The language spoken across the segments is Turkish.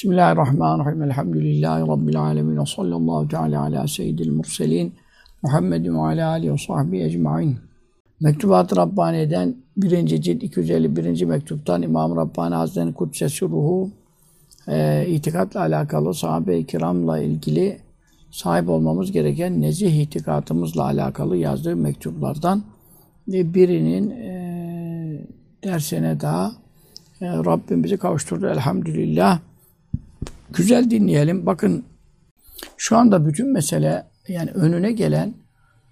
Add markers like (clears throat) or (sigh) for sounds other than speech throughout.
Bismillahirrahmanirrahim. Elhamdülillahi Rabbil alemin. Ve sallallahu teala ala seyyidil murselin. Muhammedin ve ala alihi ve sahbihi ecma'in. Mektubat-ı Rabbani'den birinci cilt 251. mektuptan İmam Rabbani Hazretleri Kudsesi Ruhu e, itikatla alakalı sahabe-i kiramla ilgili sahip olmamız gereken nezih itikatımızla alakalı yazdığı mektuplardan birinin e, dersine daha e, Rabbim bizi kavuşturdu elhamdülillah. Güzel dinleyelim. Bakın şu anda bütün mesele yani önüne gelen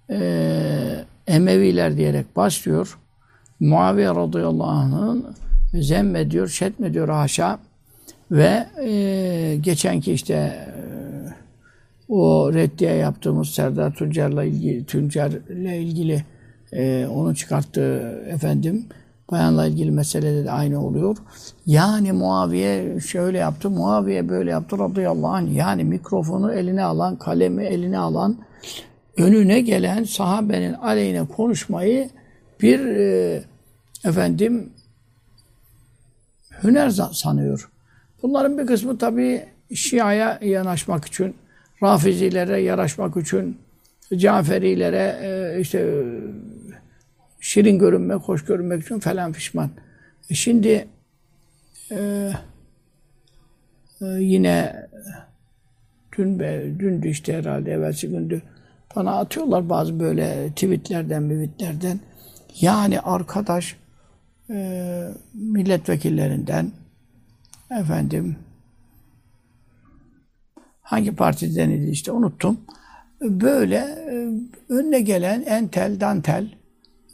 e, Emeviler diyerek başlıyor. Muaviye radıyallahu anh'ın zemmediyor, şetmediyor haşa. Ve e, geçenki işte o reddiye yaptığımız Serdar Tuncer'la ilgili, Tuncer'le ilgili e, onun çıkarttığı efendim bayanla ilgili meselede de aynı oluyor. Yani Muaviye şöyle yaptı, Muaviye böyle yaptı radıyallahu anh. Yani mikrofonu eline alan, kalemi eline alan, önüne gelen sahabenin aleyhine konuşmayı bir e, efendim hüner sanıyor. Bunların bir kısmı tabii Şia'ya yanaşmak için, Rafizilere yaraşmak için, Caferilere e, işte şirin görünmek, hoş görünmek için falan pişman. E şimdi e, e, yine dün be, dündü işte herhalde evvelsi gündü bana atıyorlar bazı böyle tweetlerden, mivitlerden. Yani arkadaş e, milletvekillerinden efendim hangi partiden idi işte unuttum. Böyle e, önüne gelen entel, dantel,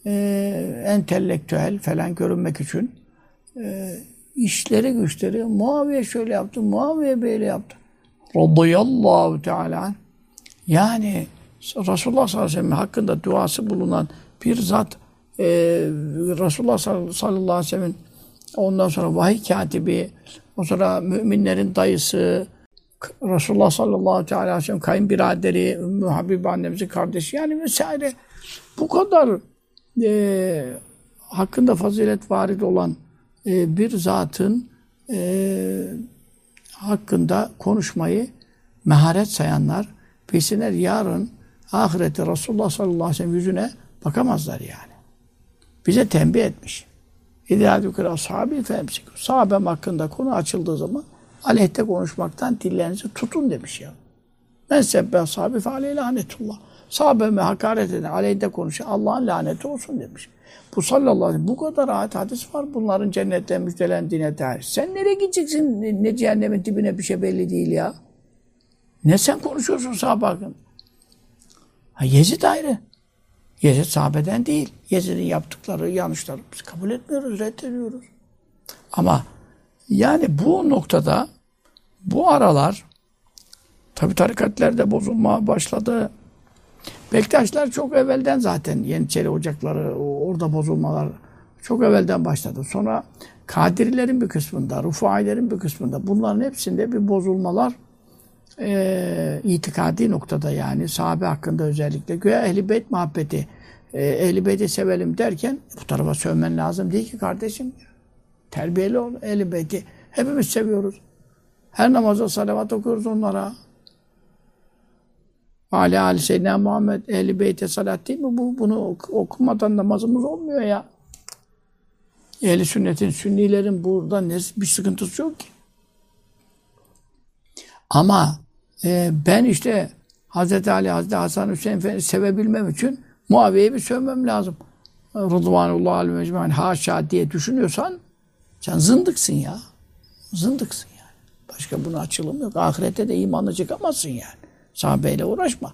e, entelektüel falan görünmek için e, işleri güçleri Muaviye şöyle yaptı, Muaviye böyle yaptı. Radıyallahu Teala yani Resulullah sallallahu aleyhi ve sellem hakkında duası bulunan bir zat e, Resulullah sallallahu aleyhi ve sellem'in ondan sonra vahiy katibi, ondan sonra müminlerin dayısı, Resulullah sallallahu aleyhi ve sellem kayınbiraderi, Ümmü Habibe annemizin kardeşi yani vesaire bu kadar e, hakkında fazilet varid olan e, bir zatın e, hakkında konuşmayı meharet sayanlar bilsinler yarın ahirette Resulullah sallallahu aleyhi ve sellem yüzüne bakamazlar yani. Bize tembih etmiş. İdâdükür ashabi femsikû. Sahabem hakkında konu açıldığı zaman aleyhte konuşmaktan dillerinizi tutun demiş ya. Men sebbe ashabi fe aleyhi lanetullah. Sahabeme hakaret eden, aleyhte konuşan Allah'ın laneti olsun demiş. Bu sallallahu aleyhi ve sellem bu kadar ayet hadis var bunların cennetten müjdelendiğine dair. Sen nereye gideceksin ne cehennemin dibine bir şey belli değil ya. Ne sen konuşuyorsun sahabe hakkında? Ha, Yezid ayrı. Yezid sahabeden değil. Yezid'in yaptıkları yanlışları biz kabul etmiyoruz, reddediyoruz. Ama yani bu noktada bu aralar tabi tarikatlerde bozulma başladı. Bektaşlar çok evvelden zaten Yeniçeri ocakları orada bozulmalar çok evvelden başladı. Sonra Kadirilerin bir kısmında, Rufailerin bir kısmında bunların hepsinde bir bozulmalar e, itikadi noktada yani sahabe hakkında özellikle güya ehli beyt muhabbeti e, ehli beyti sevelim derken bu tarafa sövmen lazım değil ki kardeşim. Terbiyeli ol ehli beyti. Hepimiz seviyoruz. Her namazda salavat okuyoruz onlara. Ali Ali Seyyidina Muhammed ehli beyte salat değil mi? Bu, bunu okumadan namazımız olmuyor ya. Ehli sünnetin, sünnilerin burada ne, bir sıkıntısı yok ki. Ama e, ben işte Hazreti Ali, Hazreti Hasan Hüseyin Efendi sevebilmem için Muaviye'yi bir sövmem lazım. Rıdvanullah alim ecmain haşa diye düşünüyorsan sen zındıksın ya. Zındıksın yani. Başka bunun açılımı yok. Ahirette de imanla çıkamazsın yani. Sahabeyle uğraşma.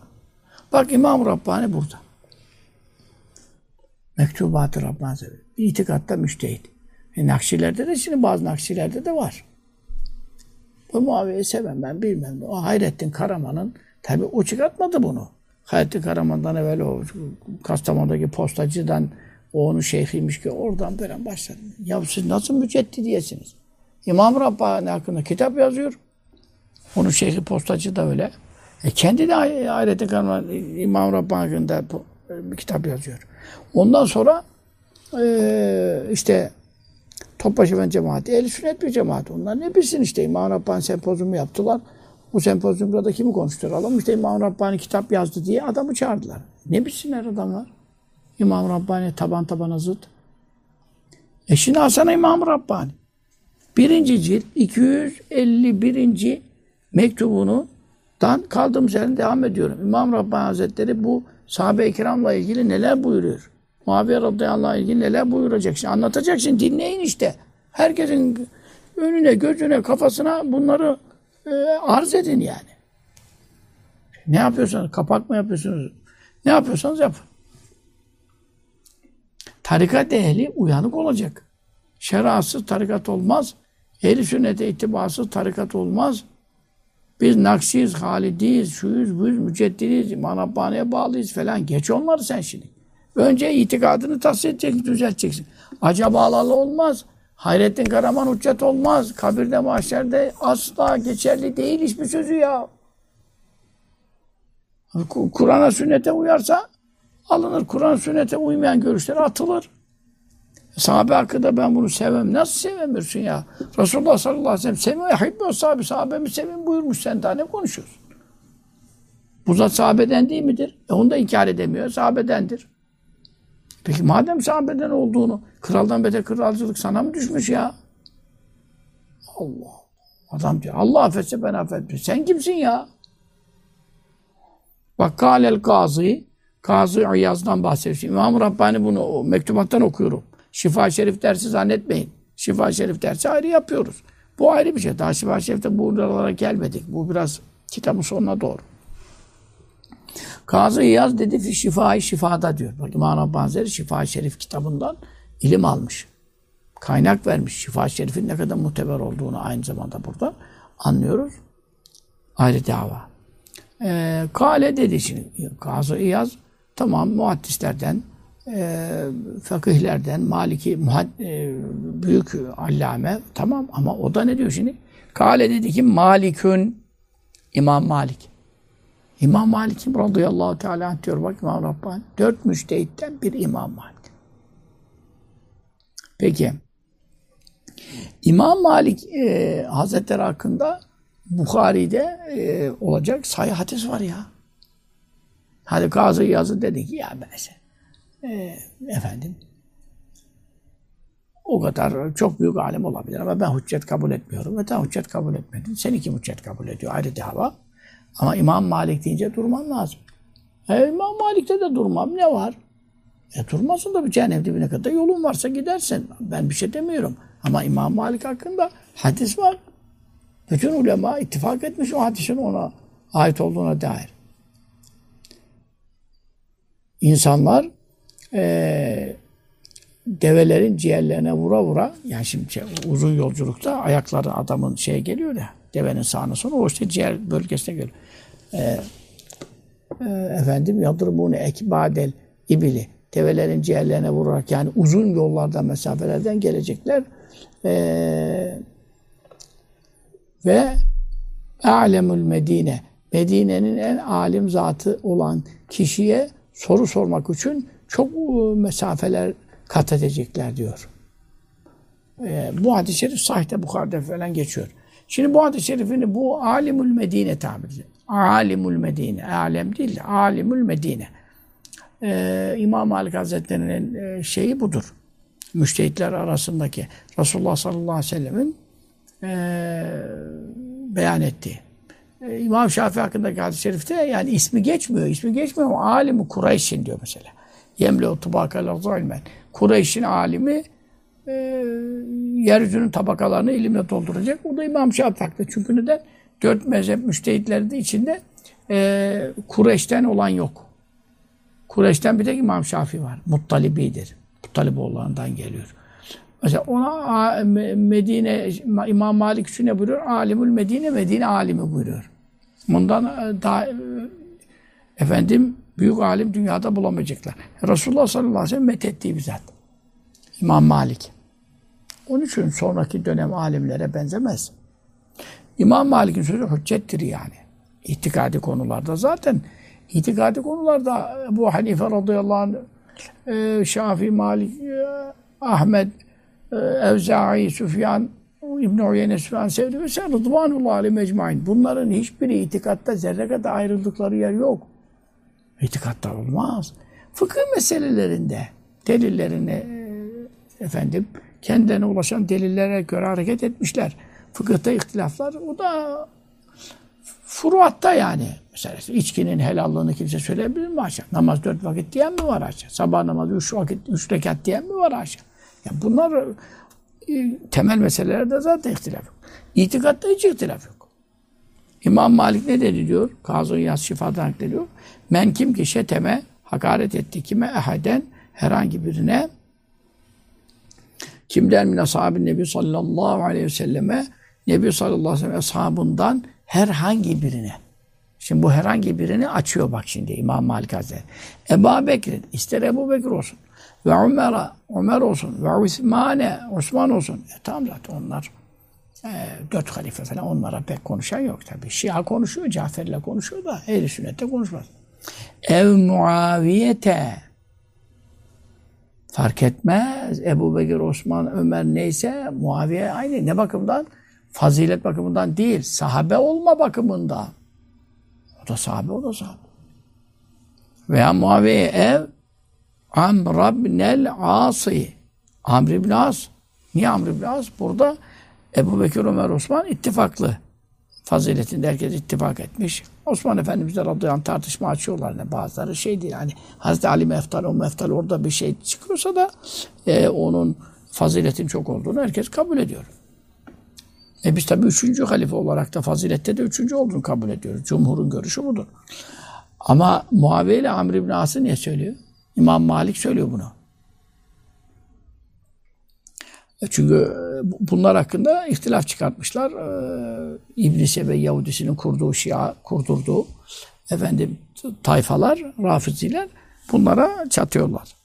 Bak İmam Rabbani burada. Mektubat-ı Rabbani İtikatta müştehit. E, nakşilerde de şimdi bazı nakşilerde de var. Bu Muaviye'yi sevmem ben bilmem. O Hayrettin Karaman'ın tabi o çıkartmadı bunu. Hayrettin Karaman'dan evvel o Kastamonu'daki postacıdan o onun şeyhiymiş ki oradan böyle başladı. Ya siz nasıl müceddidiyesiniz? İmam Rabbani hakkında kitap yazıyor. Onun şeyhi postacı da öyle. E kendi de Hayrettin Karaman İmam Rabbani hakkında bir kitap yazıyor. Ondan sonra e, işte Topbaşı Efendi cemaati, ehl sünnet bir cemaat. Onlar ne bilsin işte İmam Rabbani sempozyumu yaptılar. Bu sempozyumda da kimi konuşturalım? İşte İmam Rabbani kitap yazdı diye adamı çağırdılar. Ne bilsinler adamlar? İmam Rabbani taban tabana zıt. E şimdi Hasan İmam Rabbani. Birinci cilt 251. mektubunu dan kaldığımız yerden devam ediyorum. İmam Rabbani Hazretleri bu sahabe-i kiramla ilgili neler buyuruyor? Muaviye radıyallahu anh'la ilgili neler buyuracak? Şimdi anlatacak şimdi dinleyin işte. Herkesin önüne, gözüne, kafasına bunları e, arz edin yani. Ne yapıyorsanız, kapak mı yapıyorsunuz? Ne yapıyorsanız yapın. Tarikat ehli uyanık olacak. Şerasız tarikat olmaz. Ehli sünnete itibasız tarikat olmaz. Biz Naksiyiz, Halidiyiz, şuyuz, buyuz, müceddidiyiz, İmam Rabbani'ye bağlıyız falan. Geç onları sen şimdi. Önce itikadını tahsil edeceksin, düzelteceksin. Acaba Allah'la olmaz. Hayrettin Karaman hüccet olmaz. Kabirde, mahşerde asla geçerli değil hiçbir sözü ya. Kur'an'a, sünnete uyarsa alınır. Kur'an, sünnete uymayan görüşler atılır. Sahabe hakkında ben bunu sevmem. Nasıl sevemiyorsun ya? Resulullah sallallahu aleyhi ve sellem sevmiyor. Hibbi sahabe, sahabemi sevin buyurmuş. Sen daha ne konuşuyorsun? Bu zat sahabeden değil midir? E onu da inkar edemiyor. Sahabedendir. Peki madem sahabeden olduğunu, kraldan beter kralcılık sana mı düşmüş ya? Allah Adam diyor, Allah affetse ben affetmem. Sen kimsin ya? Bak Kâlel Gazi, Gazi İyaz'dan bahsediyor. İmam Rabbani bunu mektubattan okuyorum. Şifa Şerif dersi zannetmeyin. Şifa Şerif dersi ayrı yapıyoruz. Bu ayrı bir şey. Daha Şifa Şerif'te buralara gelmedik. Bu biraz kitabın sonuna doğru. Kazı İyaz dedi fi şifayı şifada diyor. Bak İmam Rabbani Şifa Şerif kitabından ilim almış. Kaynak vermiş. Şifa Şerif'in ne kadar muteber olduğunu aynı zamanda burada anlıyoruz. Ayrı dava. Ee, Kale dedi şimdi. Kazı İyaz tamam muhaddislerden e, fakihlerden Maliki muhad, e, büyük allame tamam ama o da ne diyor şimdi? Kale dedi ki Malikün İmam Malik. İmam Malik radıyallahu teala diyor bak İmam Rabbani. Dört müştehitten bir İmam Malik. Peki. İmam Malik e, Hazretleri hakkında Bukhari'de e, olacak sayı hadis var ya. Hadi Gazı yazı dedi ki ya ben e, efendim o kadar çok büyük alim olabilir ama ben hüccet kabul etmiyorum. Sen hüccet kabul etmedin. Seni kim hüccet kabul ediyor? Ayrı dava. Ama İmam Malik deyince durman lazım. E, İmam Malik'te de durmam. Ne var? E durmasın da bir cehennem dibine kadar yolun varsa gidersin. Ben bir şey demiyorum. Ama İmam Malik hakkında hadis var. Bütün ulema ittifak etmiş o hadisin ona ait olduğuna dair. İnsanlar e, develerin ciğerlerine vura vura yani şimdi şey, uzun yolculukta ayakları adamın şeye geliyor ya devenin sağına sonra o işte ciğer bölgesine geliyor. E, e, efendim yadrımune ekbadel ibili develerin ciğerlerine vurarak yani uzun yollardan mesafelerden gelecekler e, ve alemül Medine Medine'nin en alim zatı olan kişiye soru sormak için çok e, mesafeler kat edecekler diyor. E, bu hadis-i şerif sahte Bukhari'de falan geçiyor. Şimdi bu hadis-i şerifini bu alimül Medine tabiri. Alimül Medine. Alem değil de alimül Medine. Ee, İmam Malik Hazretleri'nin e, şeyi budur. Müştehitler arasındaki Resulullah sallallahu aleyhi ve sellemin e, beyan ettiği. E, İmam Şafii hakkındaki hadis-i şerifte yani ismi geçmiyor. İsmi geçmiyor ama alimi Kureyş'in diyor mesela. Yemle tubakal ilmen. Kureyş'in alimi e, yeryüzünün tabakalarını ilimle dolduracak. O da İmam Şafii. Çünkü neden? Dört mezhep müştehitleri de içinde e, Kureyş'ten olan yok. Kureyş'ten bir tek İmam Şafii var. Muttalibidir. Muttaliboğullarından geliyor. Mesela ona Medine, İmam Malik için ne buyuruyor? Alimül Medine, Medine alimi buyuruyor. Bundan e, daha e, efendim büyük alim dünyada bulamayacaklar. Resulullah sallallahu aleyhi ve sellem methettiği bir zat. İmam Malik. Onun için sonraki dönem alimlere benzemez. İmam Malik'in sözü hüccettir yani. İtikadi konularda zaten itikadi konularda bu Hanife radıyallahu anh, e, Malik, e, Ahmet, e, Evza'i, Süfyan, İbn Uyeyne, Süfyan, Sevdi ve Rıdvanullah aleyhi mecmain. Bunların hiçbiri itikatta zerre kadar ayrıldıkları yer yok. İtikatta olmaz. Fıkıh meselelerinde delillerini e, efendim kendilerine ulaşan delillere göre hareket etmişler. Fıkıhta ihtilaflar o da furuatta yani. Mesela içkinin helallığını kimse söyleyebilir mi aşağı? Namaz dört vakit diyen mi var aşağı? Sabah namazı üç vakit, üç rekat diyen mi var aşağı? Ya bunlar e, temel meselelerde zaten ihtilaf yok. İtikatta hiç ihtilaf yok. İmam Malik ne dedi diyor? Kazı Yaz Şifa'dan diyor. Men kim ki şeteme hakaret etti kime ehaden herhangi birine kimden min ashabin nebi sallallahu aleyhi ve selleme nebi sallallahu aleyhi ve sellem ashabından herhangi birine Şimdi bu herhangi birini açıyor bak şimdi İmam Malik Hazretleri. Ebu Bekir, ister Ebu Bekir olsun. Ve Ömer'a, Ömer olsun. Ve Osman'e, Osman olsun. E tamam zaten onlar e, dört halife falan onlara pek konuşan yok tabi. Şia konuşuyor, Cafer'le konuşuyor da ehl sünnette konuşmaz. Ev Muaviyete fark etmez. Ebu Bekir, Osman, Ömer neyse Muaviye aynı. Ne bakımdan? Fazilet bakımından değil, sahabe olma bakımından. O da sahabe, o da sahabe. Veya Muaviye ev Amr ibnel Asi. Amr ibn As. Niye Amr ibn As? Burada Ebu Bekir, Ömer, Osman ittifaklı. Faziletinde herkes ittifak etmiş. Osman Efendimiz de radıyallahu anh tartışma açıyorlar. Yani bazıları şey değil. Hani Hazreti Ali meftal, o meftal orada bir şey çıkıyorsa da e, onun faziletin çok olduğunu herkes kabul ediyor. E biz tabii üçüncü halife olarak da fazilette de üçüncü olduğunu kabul ediyoruz. Cumhurun görüşü budur. Ama Muaviye ile Amr ibn As'ı niye söylüyor? İmam Malik söylüyor bunu. E çünkü e, bunlar hakkında ihtilaf çıkartmışlar. Ee, İbn Sebe Yahudisinin kurduğu Şia, kurdurduğu efendim tayfalar, Rafiziler bunlara çatıyorlar.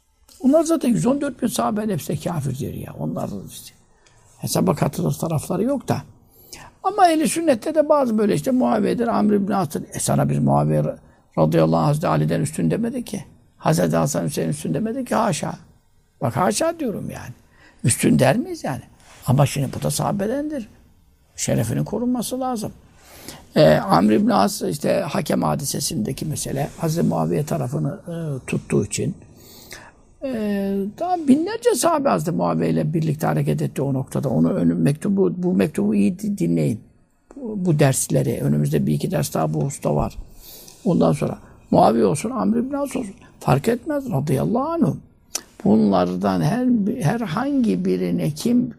Bunlar zaten 114 bin sahabe hepsi kafirdir ya. Onlar işte hesaba katılır tarafları yok da. Ama ehli sünnette de bazı böyle işte Muaviye'dir, Amr ibn Asır. E sana bir Muaviye radıyallahu anh Hazreti Ali'den üstün demedi ki. Hazreti Hasan Hüseyin üstün demedi ki haşa. Bak haşa diyorum yani. Üstün der miyiz yani? Ama şimdi bu da sahabedendir. Şerefinin korunması lazım. Ee, Amr ibn As işte hakem hadisesindeki mesele Hazreti Muaviye tarafını e, tuttuğu için e, daha binlerce sahabe Hazreti Muaviye ile birlikte hareket etti o noktada. Onu önüm mektubu bu mektubu iyi dinleyin. Bu, bu dersleri önümüzde bir iki ders daha bu usta var. Ondan sonra Muaviye olsun, Amr ibn As olsun. Fark etmez radıyallahu anh. Bunlardan her herhangi birine kim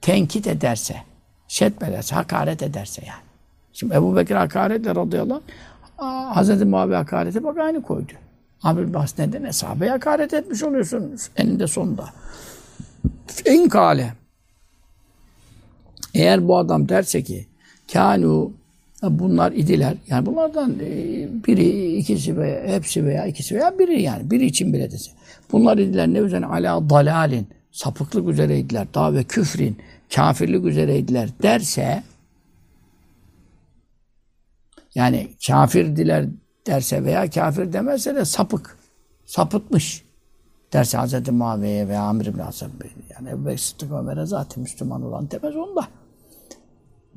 tenkit ederse, şetmederse, hakaret ederse yani. Şimdi Ebu Bekir hakaretle radıyallahu anh, Hazreti Muaviye hakarete bak aynı koydu. Amr Bas neden? Eshabeye hakaret etmiş oluyorsun eninde sonunda. En kale. Eğer bu adam derse ki kanu bunlar idiler. Yani bunlardan e, biri, ikisi veya hepsi veya ikisi veya biri yani. Biri için bile dese. Bunlar idiler ne üzerine? Ala dalalin. Sapıklık üzereydiler. Daha ve küfrin. Kafirlik üzereydiler derse yani kafirdiler derse veya kafir demezse de sapık. Sapıtmış derse Hz. Muaviye veya Amr ibn Asab yani Ebu Bekir Sıddık Ömer'e zaten Müslüman olan demez onda.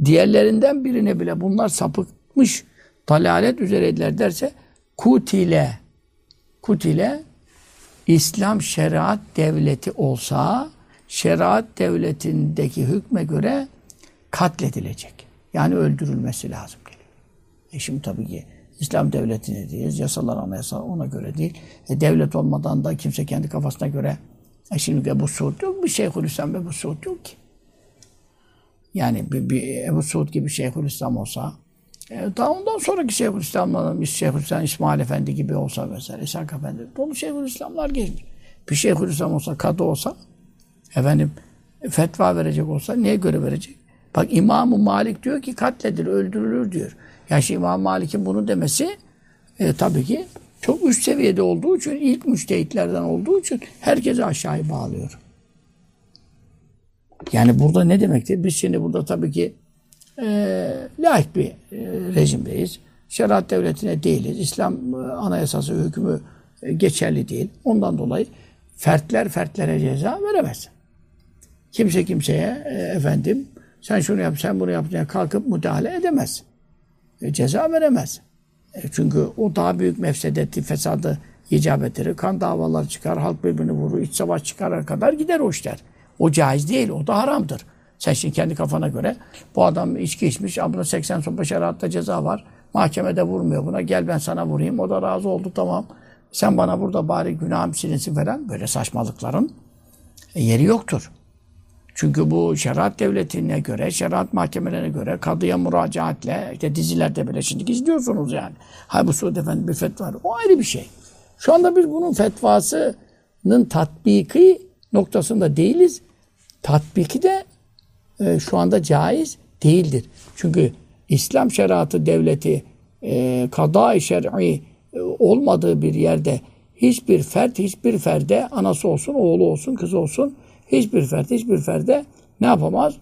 Diğerlerinden birine bile bunlar sapıkmış, dalalet üzereydiler derse kutile kutile İslam şeriat devleti olsa şeriat devletindeki hükme göre katledilecek. Yani öldürülmesi lazım geliyor. E şimdi tabii ki İslam devleti ne diyoruz? Yasalar, anayasa ona göre değil. E devlet olmadan da kimse kendi kafasına göre e şimdi Ebu Suud yok. Bir Şeyhülislam Ebu Suud yok ki. Yani bir, bir Ebu Suud gibi Şeyhülislam olsa e, daha ondan sonraki Şeyhülislam'dan Şeyhülislam İsmail Efendi gibi olsa mesela İshak Efendi dolu Şeyhülislamlar geçmiş. Bir Şeyhülislam olsa, kadı olsa efendim fetva verecek olsa neye göre verecek? Bak İmam-ı Malik diyor ki katledilir, öldürülür diyor. Yani şimdi İmam Malik'in bunu demesi e, tabii ki çok üst seviyede olduğu için, ilk müştehitlerden olduğu için herkese aşağıya bağlıyor. Yani burada ne demektir? Biz şimdi burada tabii ki e, laik bir e, rejimdeyiz. Şeriat devletine değiliz. İslam e, anayasası hükmü e, geçerli değil. Ondan dolayı fertler fertlere ceza veremez. Kimse kimseye e, efendim sen şunu yap, sen bunu yap diye kalkıp müdahale edemez. E, ceza veremez. E, çünkü o daha büyük mefsedeti, fesadı icap ettirir. Kan davalar çıkar, halk birbirini vurur, iç savaş çıkarana kadar gider o işler. O caiz değil, o da haramdır. Sen şimdi kendi kafana göre bu adam içki içmiş, buna 80 sopa şeriatta ceza var. Mahkemede vurmuyor buna. Gel ben sana vurayım. O da razı oldu tamam. Sen bana burada bari günahım silinsin falan. Böyle saçmalıkların yeri yoktur. Çünkü bu şeriat devletine göre, şeriat mahkemelerine göre kadıya müracaatle, işte dizilerde bile şimdi izliyorsunuz yani. Hay bu Suud Efendi bir fetva. O ayrı bir şey. Şu anda biz bunun fetvasının tatbiki noktasında değiliz. Tatbiki de e, şu anda caiz değildir. Çünkü İslam şeriatı devleti e, kada-i şer'i e, olmadığı bir yerde hiçbir fert, hiçbir ferde anası olsun, oğlu olsun, kız olsun hiçbir fert, hiçbir ferde ne yapamaz?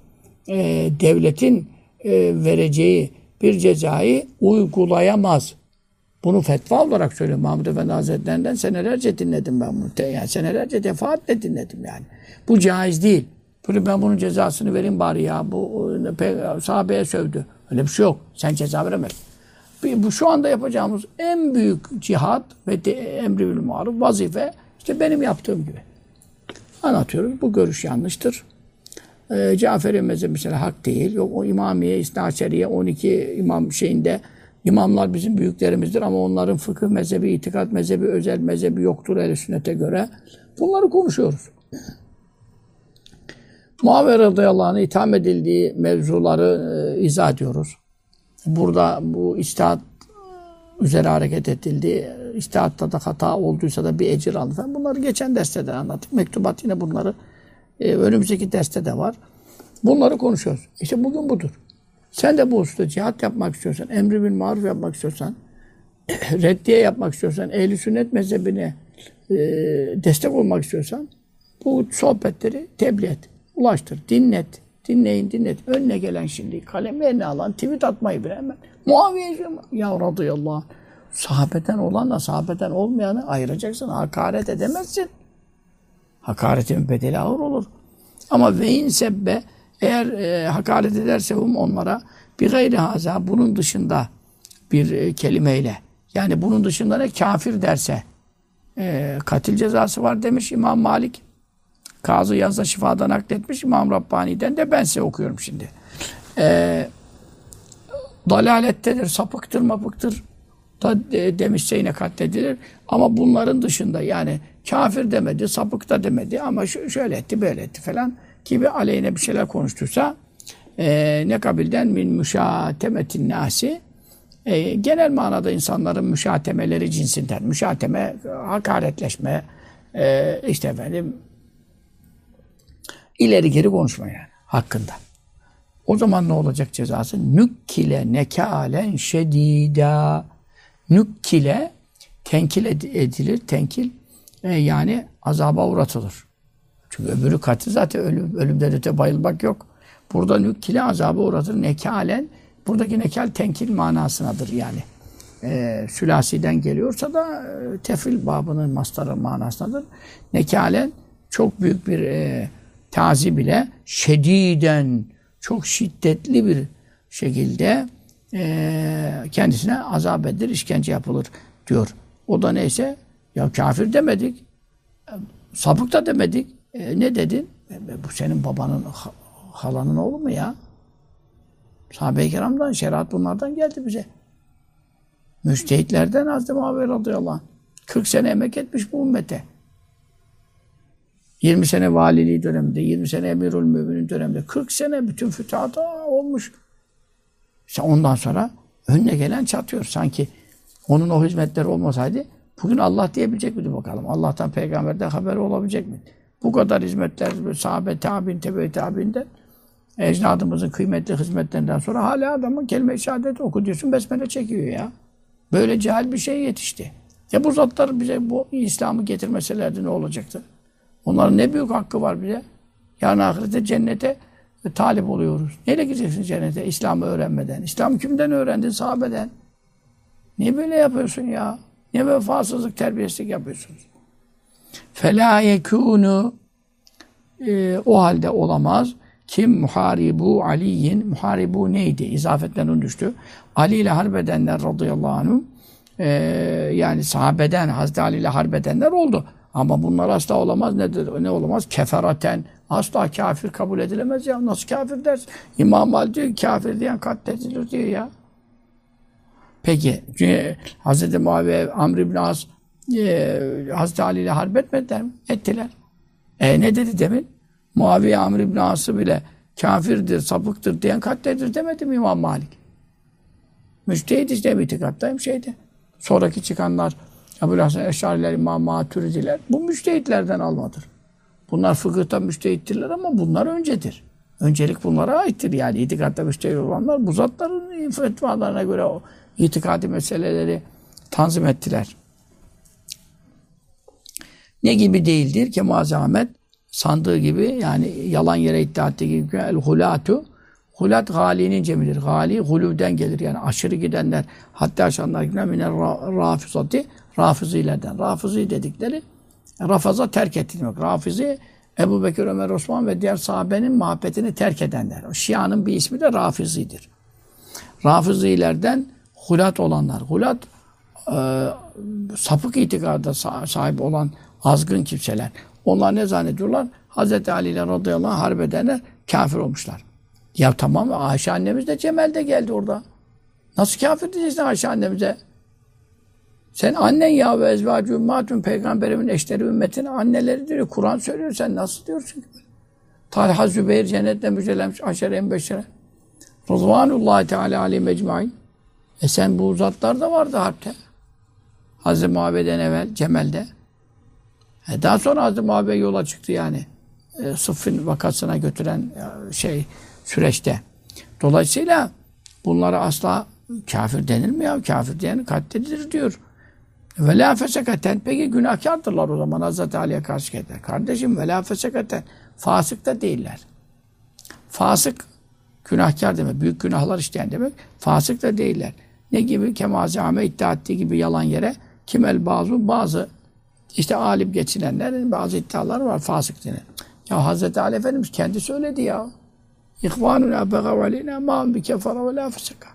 E, devletin e, vereceği bir cezayı uygulayamaz. Bunu fetva olarak söylüyorum. Mahmud Efendi Hazretlerinden senelerce dinledim ben bunu. Yani senelerce defaatle dinledim yani. Bu caiz değil. Böyle ben bunun cezasını vereyim bari ya. Bu sahabeye sövdü. Öyle bir şey yok. Sen ceza veremezsin. Bu şu anda yapacağımız en büyük cihat ve de, emri bil maruf vazife işte benim yaptığım gibi. Anlatıyoruz. Bu görüş yanlıştır. Ee, Caferi mezhebi mesela hak değil. Yok o İmamiye, İsnaçeriye, 12 imam şeyinde imamlar bizim büyüklerimizdir ama onların fıkıh mezhebi, itikat mezhebi, özel mezhebi yoktur el sünnete göre. Bunları konuşuyoruz. Muaviye radıyallahu anh'a itham edildiği mevzuları e, izah ediyoruz. Burada bu istihat üzere hareket edildi. İstihatta da hata olduysa da bir ecir aldı falan. Bunları geçen derste de anlattık. Mektubat yine bunları e, önümüzdeki derste de var. Bunları konuşuyoruz. İşte bugün budur. Sen de bu hususta cihat yapmak istiyorsan, emri bil maruf yapmak istiyorsan, (clears throat) reddiye yapmak istiyorsan, ehli sünnet mezhebine e, destek olmak istiyorsan bu sohbetleri tebliğ et ulaştır, dinlet. Dinleyin, dinlet. Önüne gelen şimdi kalemlerini alan, tweet atmayı bile hemen. Muaviye ya radıyallahu anh. Sahabeden olanla sahabeden olmayanı ayıracaksın. Hakaret edemezsin. Hakaretin bedeli ağır olur. Ama vein sebbe eğer e, hakaret ederse um onlara bir gayri haza bunun dışında bir e, kelimeyle yani bunun dışında ne kafir derse e, katil cezası var demiş İmam Malik. Kazı Yazda Şifa'da nakletmiş. İmam Rabbani'den de ben size okuyorum şimdi. Ee, dalalettedir, sapıktır, mapıktır da de, demişse yine katledilir. Ama bunların dışında yani kafir demedi, sapık da demedi ama şöyle etti, böyle etti falan gibi aleyhine bir şeyler konuştuysa e, ne kabilden min müşatemetin nasi e, genel manada insanların müşatemeleri cinsinden. Müşateme, hakaretleşme, e, işte efendim İleri geri konuşma yani hakkında. O zaman ne olacak cezası? Nükkile nekalen şedida. Nükkile tenkil edilir. Tenkil e, yani azaba uğratılır. Çünkü öbürü katil zaten ölüm, ölümden öte bayılmak yok. Burada nükkile azaba uğratır. Nekalen buradaki nekal tenkil manasınadır yani. E, sülasiden geliyorsa da e, tefil babının mastarı manasındadır. Nekalen çok büyük bir e, tazi bile şediden çok şiddetli bir şekilde e, kendisine azap edilir, işkence yapılır diyor. O da neyse ya kafir demedik, sapık da demedik. E, ne dedin? E, bu senin babanın, halanın oğlu mu ya? Sahabe-i kiramdan, şeriat bunlardan geldi bize. Müçtehitlerden Hazreti Muhabir radıyallahu anh. 40 sene emek etmiş bu ümmete. 20 sene valiliği döneminde, 20 sene emirül müminin döneminde, 40 sene bütün fütuhata olmuş. İşte ondan sonra önüne gelen çatıyor. Sanki onun o hizmetleri olmasaydı bugün Allah diyebilecek miydi bakalım? Allah'tan peygamberden haberi olabilecek mi? Bu kadar hizmetler, sahabe, tabi'in, tebe tabi'inden ecdadımızın kıymetli hizmetlerinden sonra hala adamın kelime-i şehadet oku diyorsun, besmele çekiyor ya. Böyle cahil bir şey yetişti. Ya bu zatlar bize bu İslam'ı getirmeselerdi ne olacaktı? Onların ne büyük hakkı var bize. Yarın ahirette cennete talip oluyoruz. Neyle gideceksin cennete? İslam'ı öğrenmeden. İslam kimden öğrendin? Sahabeden. Niye böyle yapıyorsun ya? Niye vefasızlık, terbiyesizlik yapıyorsunuz? Fela yekûnu e, o halde olamaz. Kim muharibu Ali'in muharibu neydi? İzafetten onu düştü. Ali ile harbedenler radıyallahu anh'ın e, yani sahabeden Hazreti Ali ile harbedenler oldu. Ama bunlar asla olamaz. Ne, ne olamaz? Keferaten. Asla kafir kabul edilemez ya. Nasıl kafir dersin? İmam Ali diyor kafir diyen katledilir diyor ya. Peki Hz. Muaviye Amr ibn As e, Hazreti Ali ile harp etmediler mi? Ettiler. E ne dedi demin? Muaviye Amr ibn As'ı bile kafirdir, sapıktır diyen katledilir demedi mi İmam Malik? Müştehid işte bir itikattayım şeyde. Sonraki çıkanlar Ebu Hasan Eşariler, İmam Maturidiler bu müştehitlerden almadır. Bunlar fıkıhta müştehittirler ama bunlar öncedir. Öncelik bunlara aittir yani. itikatta müştehit olanlar bu zatların fetvalarına göre o itikadi meseleleri tanzim ettiler. Ne gibi değildir ki Ahmet sandığı gibi yani yalan yere iddia ettiği gibi el hulatu Hulat galinin cemidir. Gali hulüden gelir. Yani aşırı gidenler, hatta aşanlar giden miner rafizati, rafizilerden. Rafizi dedikleri rafaza terk etti demek. Rafizi Ebu Bekir, Ömer, Osman ve diğer sahabenin muhabbetini terk edenler. O Şia'nın bir ismi de Rafizi'dir. Rafizilerden hulat olanlar. Hulat e, sapık itikada sahip olan azgın kimseler. Onlar ne zannediyorlar? Hz. Ali ile radıyallahu anh harp edenler kafir olmuşlar. Ya tamam Ayşe annemiz de Cemal'de geldi orada. Nasıl kafir diyeceksin Ayşe annemize? Sen annen ya ve ezvacı ümmatun peygamberimin eşleri ümmetin anneleri diyor. Kur'an söylüyor sen nasıl diyorsun ki? Talha Zübeyir cennetle müjdelenmiş aşere en beşere. Rızvanullahi Teala aleyhi mecmain. E sen bu zatlar da vardı harpte. Hazreti Muhammed'den evvel Cemal'de. E daha sonra Hazreti Muhammed yola çıktı yani. E, Sıffin vakasına götüren e, şey süreçte. Dolayısıyla bunlara asla kafir denir mi ya? Kafir diyen katledilir diyor. Ve la fesekaten. Peki günahkardırlar o zaman Hazreti Ali'ye karşı geldiler. Kardeşim ve la fesekaten. Fasık da değiller. Fasık günahkar demek. Büyük günahlar işleyen demek. Fasık da değiller. Ne gibi? Kemazame iddia ettiği gibi yalan yere kimel bazı bazı işte alim geçinenlerin bazı iddiaları var fasık denir. Ya Hazreti Ali Efendimiz kendi söyledi ya. İhvanuna begav aleyna ma'am bi kefara ve la fısıka.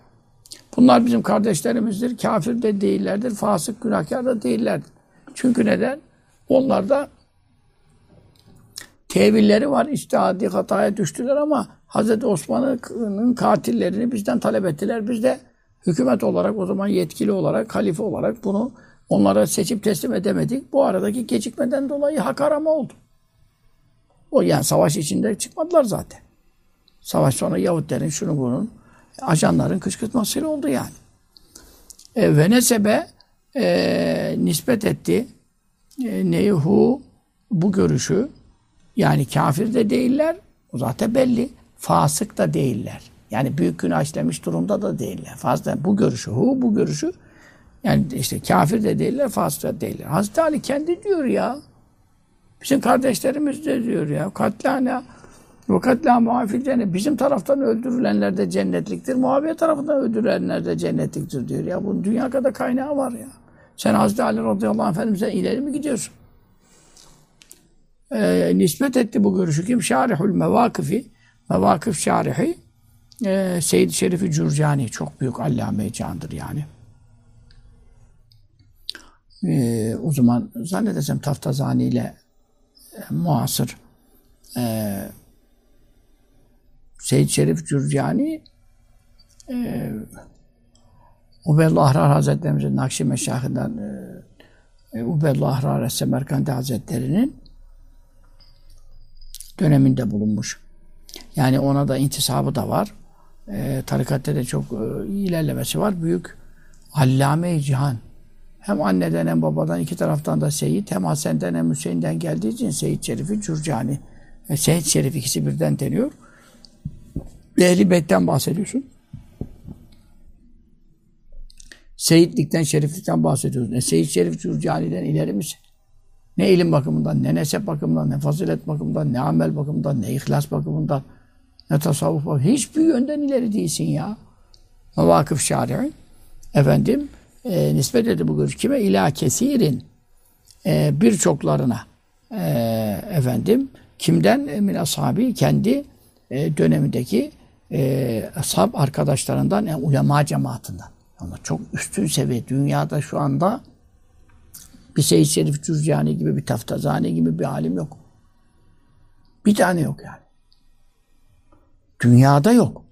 Bunlar bizim kardeşlerimizdir. Kafir de değillerdir. Fasık, günahkar da değillerdir. Çünkü neden? Onlarda tevilleri var. İstihadi hataya düştüler ama Hz. Osman'ın katillerini bizden talep ettiler. Biz de hükümet olarak o zaman yetkili olarak, halife olarak bunu onlara seçip teslim edemedik. Bu aradaki gecikmeden dolayı hak arama oldu. O yani savaş içinde çıkmadılar zaten. Savaş sonra Yahudilerin şunu bunun ajanların kışkırtmasıyla oldu yani. E, ve e, nispet etti e, neyhu bu görüşü yani kafir de değiller o zaten belli. Fasık da değiller. Yani büyük günah işlemiş durumda da değiller. Fazla bu görüşü, hu bu görüşü yani işte kafir de değiller, fasık da değiller. Hazreti Ali kendi diyor ya. Bizim kardeşlerimiz de diyor ya. Katlana fakat la muafil. Bizim taraftan öldürülenler de cennetliktir. Muaviye tarafından öldürülenler de cennetliktir diyor. Ya bunun dünya kadar kaynağı var ya. Sen Hazreti Ali radıyallahu Efendimiz'e ileri mi gidiyorsun? Ee, nispet etti bu görüşü kim? Şarihul mevakifi. Mevakif şarihi. Ee, Seyyid Şerifi Cürcani. Çok büyük allame candır yani. Ee, o zaman zannedersem Taftazani ile e, muasır e, Seyyid Şerif Cürcani e, Ubeyullah Ahrar Hazretlerimizin Nakşi Meşahinden e, Ubeyullah Ahrar Semerkandi Hazretleri'nin döneminde bulunmuş. Yani ona da intisabı da var. E, tarikatte de çok e, ilerlemesi var. Büyük allame cihan. Hem anneden hem babadan iki taraftan da Seyyid hem Hasen'den hem Hüseyin'den geldiği için Seyyid Şerif'i Cürcani. E, Seyyid Şerif ikisi birden deniyor. Ehli Beyt'ten bahsediyorsun. Seyitlikten, şeriflikten bahsediyorsun. E, Seyit Şerif Cürcani'den ileri misin? Ne ilim bakımından, ne nesep bakımından, ne fazilet bakımından, ne amel bakımından, ne ihlas bakımından, ne tasavvuf bakımından. Hiçbir yönden ileri değilsin ya. Mevakıf şari'i. Efendim, e, nispet etti bu görüş. Kime? İlâ kesirin. E, birçoklarına. E, efendim, Kimden? Emin ashabi kendi e, dönemindeki e, ashab arkadaşlarından, yani ulema cemaatinden. Ama çok üstün seviye. Dünyada şu anda bir Seyyid Şerif Cüzcani gibi, bir Taftazani gibi bir alim yok. Bir tane yok yani. Dünyada yok.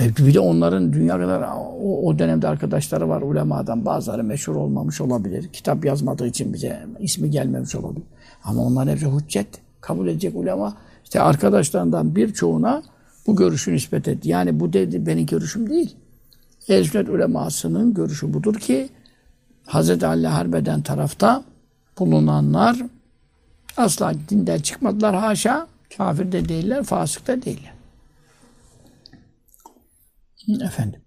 E bir de onların dünya kadar o, o dönemde arkadaşları var ulemadan. Bazıları meşhur olmamış olabilir. Kitap yazmadığı için bize ismi gelmemiş olabilir. Ama onların hepsi hüccet. Kabul edecek ulema. İşte arkadaşlarından birçoğuna bu görüşü nispet etti. Yani bu dedi benim görüşüm değil. Ehl-i ulemasının görüşü budur ki Hz. Ali Harbe'den tarafta bulunanlar asla dinden çıkmadılar haşa. Kafir de değiller, fasık da değiller. Efendim.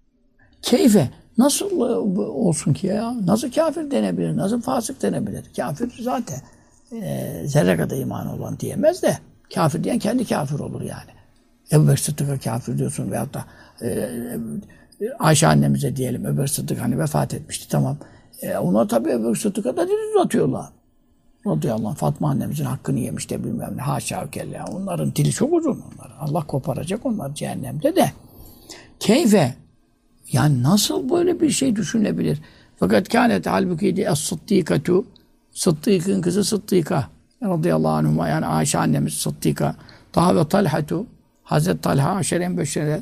Keyfe. Nasıl olsun ki ya? Nasıl kafir denebilir? Nasıl fasık denebilir? Kafir zaten e, zerre kadar iman olan diyemez de kafir diyen kendi kafir olur yani. Ebu Bekir Sıddık'a kafir diyorsun veyahut da e, Ayşe annemize diyelim Ebu Bekir Sıddık hani vefat etmişti tamam. E, ona tabii Ebu Bekir Sıddık'a da dil uzatıyorlar. Radıyallahu anh Fatma annemizin hakkını yemiş de bilmem ne. Haşa kelle. Onların dili çok uzun. Onlar. Allah koparacak onlar cehennemde de. Keyfe. Yani nasıl böyle bir şey düşünebilir? Fakat kânet halbuki de es-sıddîkatu Sıddık'ın kızı Sıddıka radıyallahu anhuma yani Ayşe annemiz Sıddıka daha ve Talhatu Hazreti Talha aşeren beşere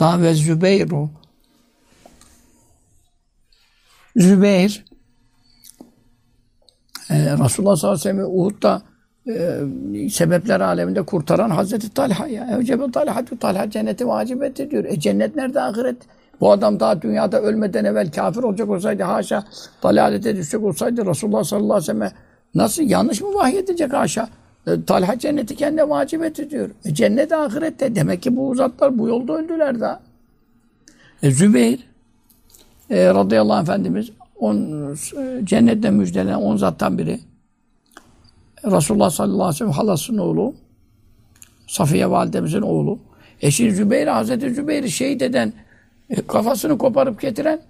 daha ve Zübeyru Zübeyir e, Resulullah sallallahu aleyhi ve sellem Uhud'da sebepler aleminde kurtaran Hazreti Talha ya. Evcebe Talha, Talha cenneti vacip etti diyor. E cennet nerede ahiret? Bu adam daha dünyada ölmeden evvel kafir olacak olsaydı, haşa dalalete düşecek olsaydı Resulullah sallallahu aleyhi ve sellem nasıl yanlış mı vahyedecek haşa? E, Talha cenneti kendine vacip etti diyor. E, cennet ahirette. Demek ki bu uzatlar bu yolda öldüler daha. E, Zübeyir e, radıyallahu anh Efendimiz on, e, cennette müjdelenen on zattan biri. Resulullah sallallahu aleyhi ve sellem halasının oğlu. Safiye validemizin oğlu. Eşi Zübeyir, Hazreti Zübeyir'i şehit eden, e, kafasını koparıp getiren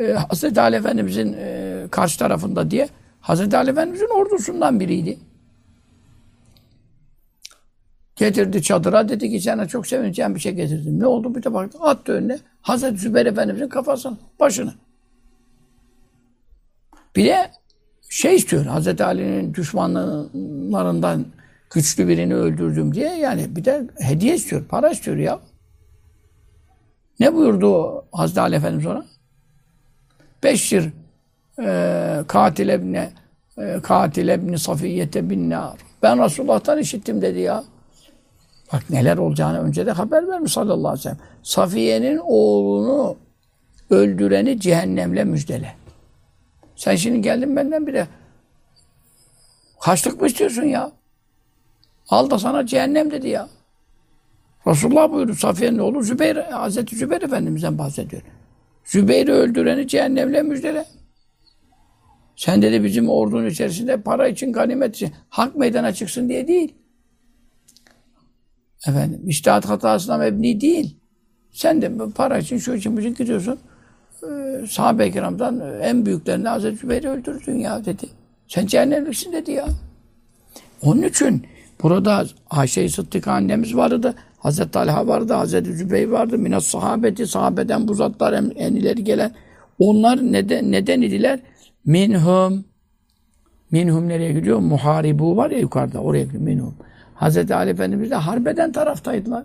e, Hazreti Ali Efendimizin e, karşı tarafında diye Hazreti Ali Efendimizin ordusundan biriydi. Getirdi çadıra dedi ki sana çok sevineceğim bir şey getirdim. Ne oldu? Bir de baktı attı önüne Hazreti Zübeyir Efendimizin kafasını, başını. Bir de şey istiyor. Hazreti Ali'nin düşmanlarından güçlü birini öldürdüm diye yani bir de hediye istiyor. Para istiyor ya. Ne buyurdu o Hazreti Ali Efendimiz ona? Beşir e, katil ebne katil ebni safiyete bin nar. Ben Resulullah'tan işittim dedi ya. Bak neler olacağını önce de haber vermiş sallallahu aleyhi ve sellem. Safiye'nin oğlunu öldüreni cehennemle müjdele. Sen şimdi geldin benden bile kaçlık mı istiyorsun ya? Al da sana cehennem dedi ya. Resulullah buyurdu Safiye'nin oğlu Zübeyir, Hazreti Zübeyir Efendimiz'den bahsediyor. Zübeyir'i öldüreni cehennemle müjdele. Sen dedi bizim ordunun içerisinde para için, ganimet için, hak meydana çıksın diye değil. Efendim, iştihat hatasına mebni değil. Sen de para için, şu için, bu için gidiyorsun. Ee, sahabe-i kiramdan en büyüklerini Hazreti Zübeyir'i öldürdün ya dedi. Sen cehennemliksin dedi ya. Onun için burada Ayşe-i Sıddık annemiz vardı. Hazreti Talha vardı, Hazreti Zübeyir vardı. Minas sahabeti, sahabeden bu zatlar en, en ileri gelen. Onlar neden, neden idiler? Minhum. Minhum nereye gidiyor? Muharibu var ya yukarıda, oraya gidiyor minhum. Hazreti Ali Efendimiz de harbeden taraftaydılar.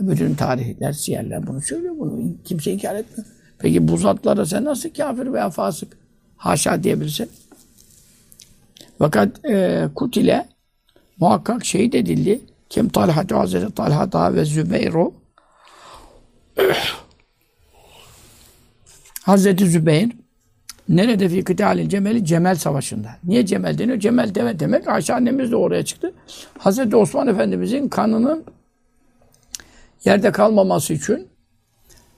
Bütün tarihler, siyerler bunu söylüyor. Bunu kimse inkar etmiyor. Peki bu zatlara sen nasıl kafir veya fasık? Haşa diyebilirsin. Fakat e, Kutile muhakkak şehit edildi. Kim Talha Hazreti Talha ve Zübeyro (clears throat) Hazreti Zübeyir nerede fi kıtalil cemeli? Cemel Savaşı'nda. Niye Cemel deniyor? Cemel deve demek. Ayşe annemiz de oraya çıktı. Hazreti Osman Efendimizin kanının yerde kalmaması için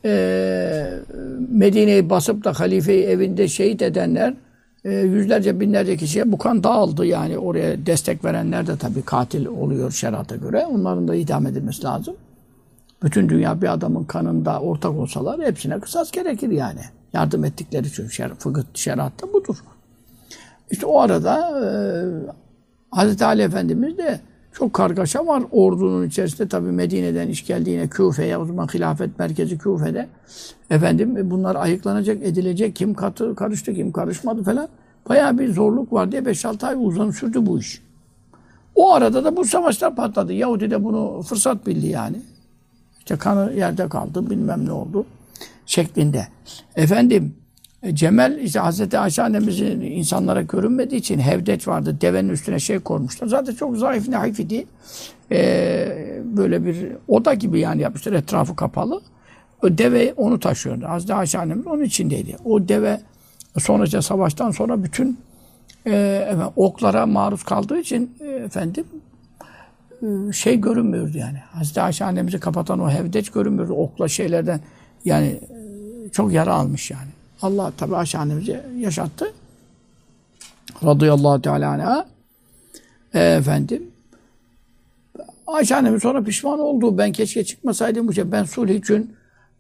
e, Medine'yi basıp da halifeyi evinde şehit edenler e, yüzlerce binlerce kişiye bu kan dağıldı yani oraya destek verenler de tabii katil oluyor şerata göre. Onların da idam edilmesi lazım. Bütün dünya bir adamın kanında ortak olsalar hepsine kısas gerekir yani. Yardım ettikleri için şer, fıkıh şeriatta budur. İşte o arada e, Hazreti Ali Efendimiz de çok kargaşa var ordunun içerisinde. Tabi Medine'den iş geldiğine Küfe'ye, o zaman hilafet merkezi Küfe'de. Efendim bunlar ayıklanacak, edilecek. Kim katı, karıştı, kim karışmadı falan. Bayağı bir zorluk var diye 5-6 ay uzun sürdü bu iş. O arada da bu savaşlar patladı. Yahudi de bunu fırsat bildi yani. İşte kanı yerde kaldı, bilmem ne oldu şeklinde. Efendim, Cemel işte Hazreti Ayşe annemizin insanlara görünmediği için hevdeç vardı. Devenin üstüne şey koymuşlar. Zaten çok zayıf naif idi. Ee, böyle bir oda gibi yani yapmışlar. Etrafı kapalı. O deve onu taşıyordu. Hazreti Ayşe annemiz onun içindeydi. O deve sonra işte savaştan sonra bütün e, efendim, oklara maruz kaldığı için e, efendim e, şey görünmüyordu yani. Hazreti Ayşe annemizi kapatan o hevdeç görünmüyordu. Okla şeylerden yani e, çok yara almış yani. Allah tabi Ayşe annemizi yaşattı. Radıyallahu teala anha. E, efendim Ayşe sonra pişman oldu. Ben keşke çıkmasaydım bu şey. Ben sulh için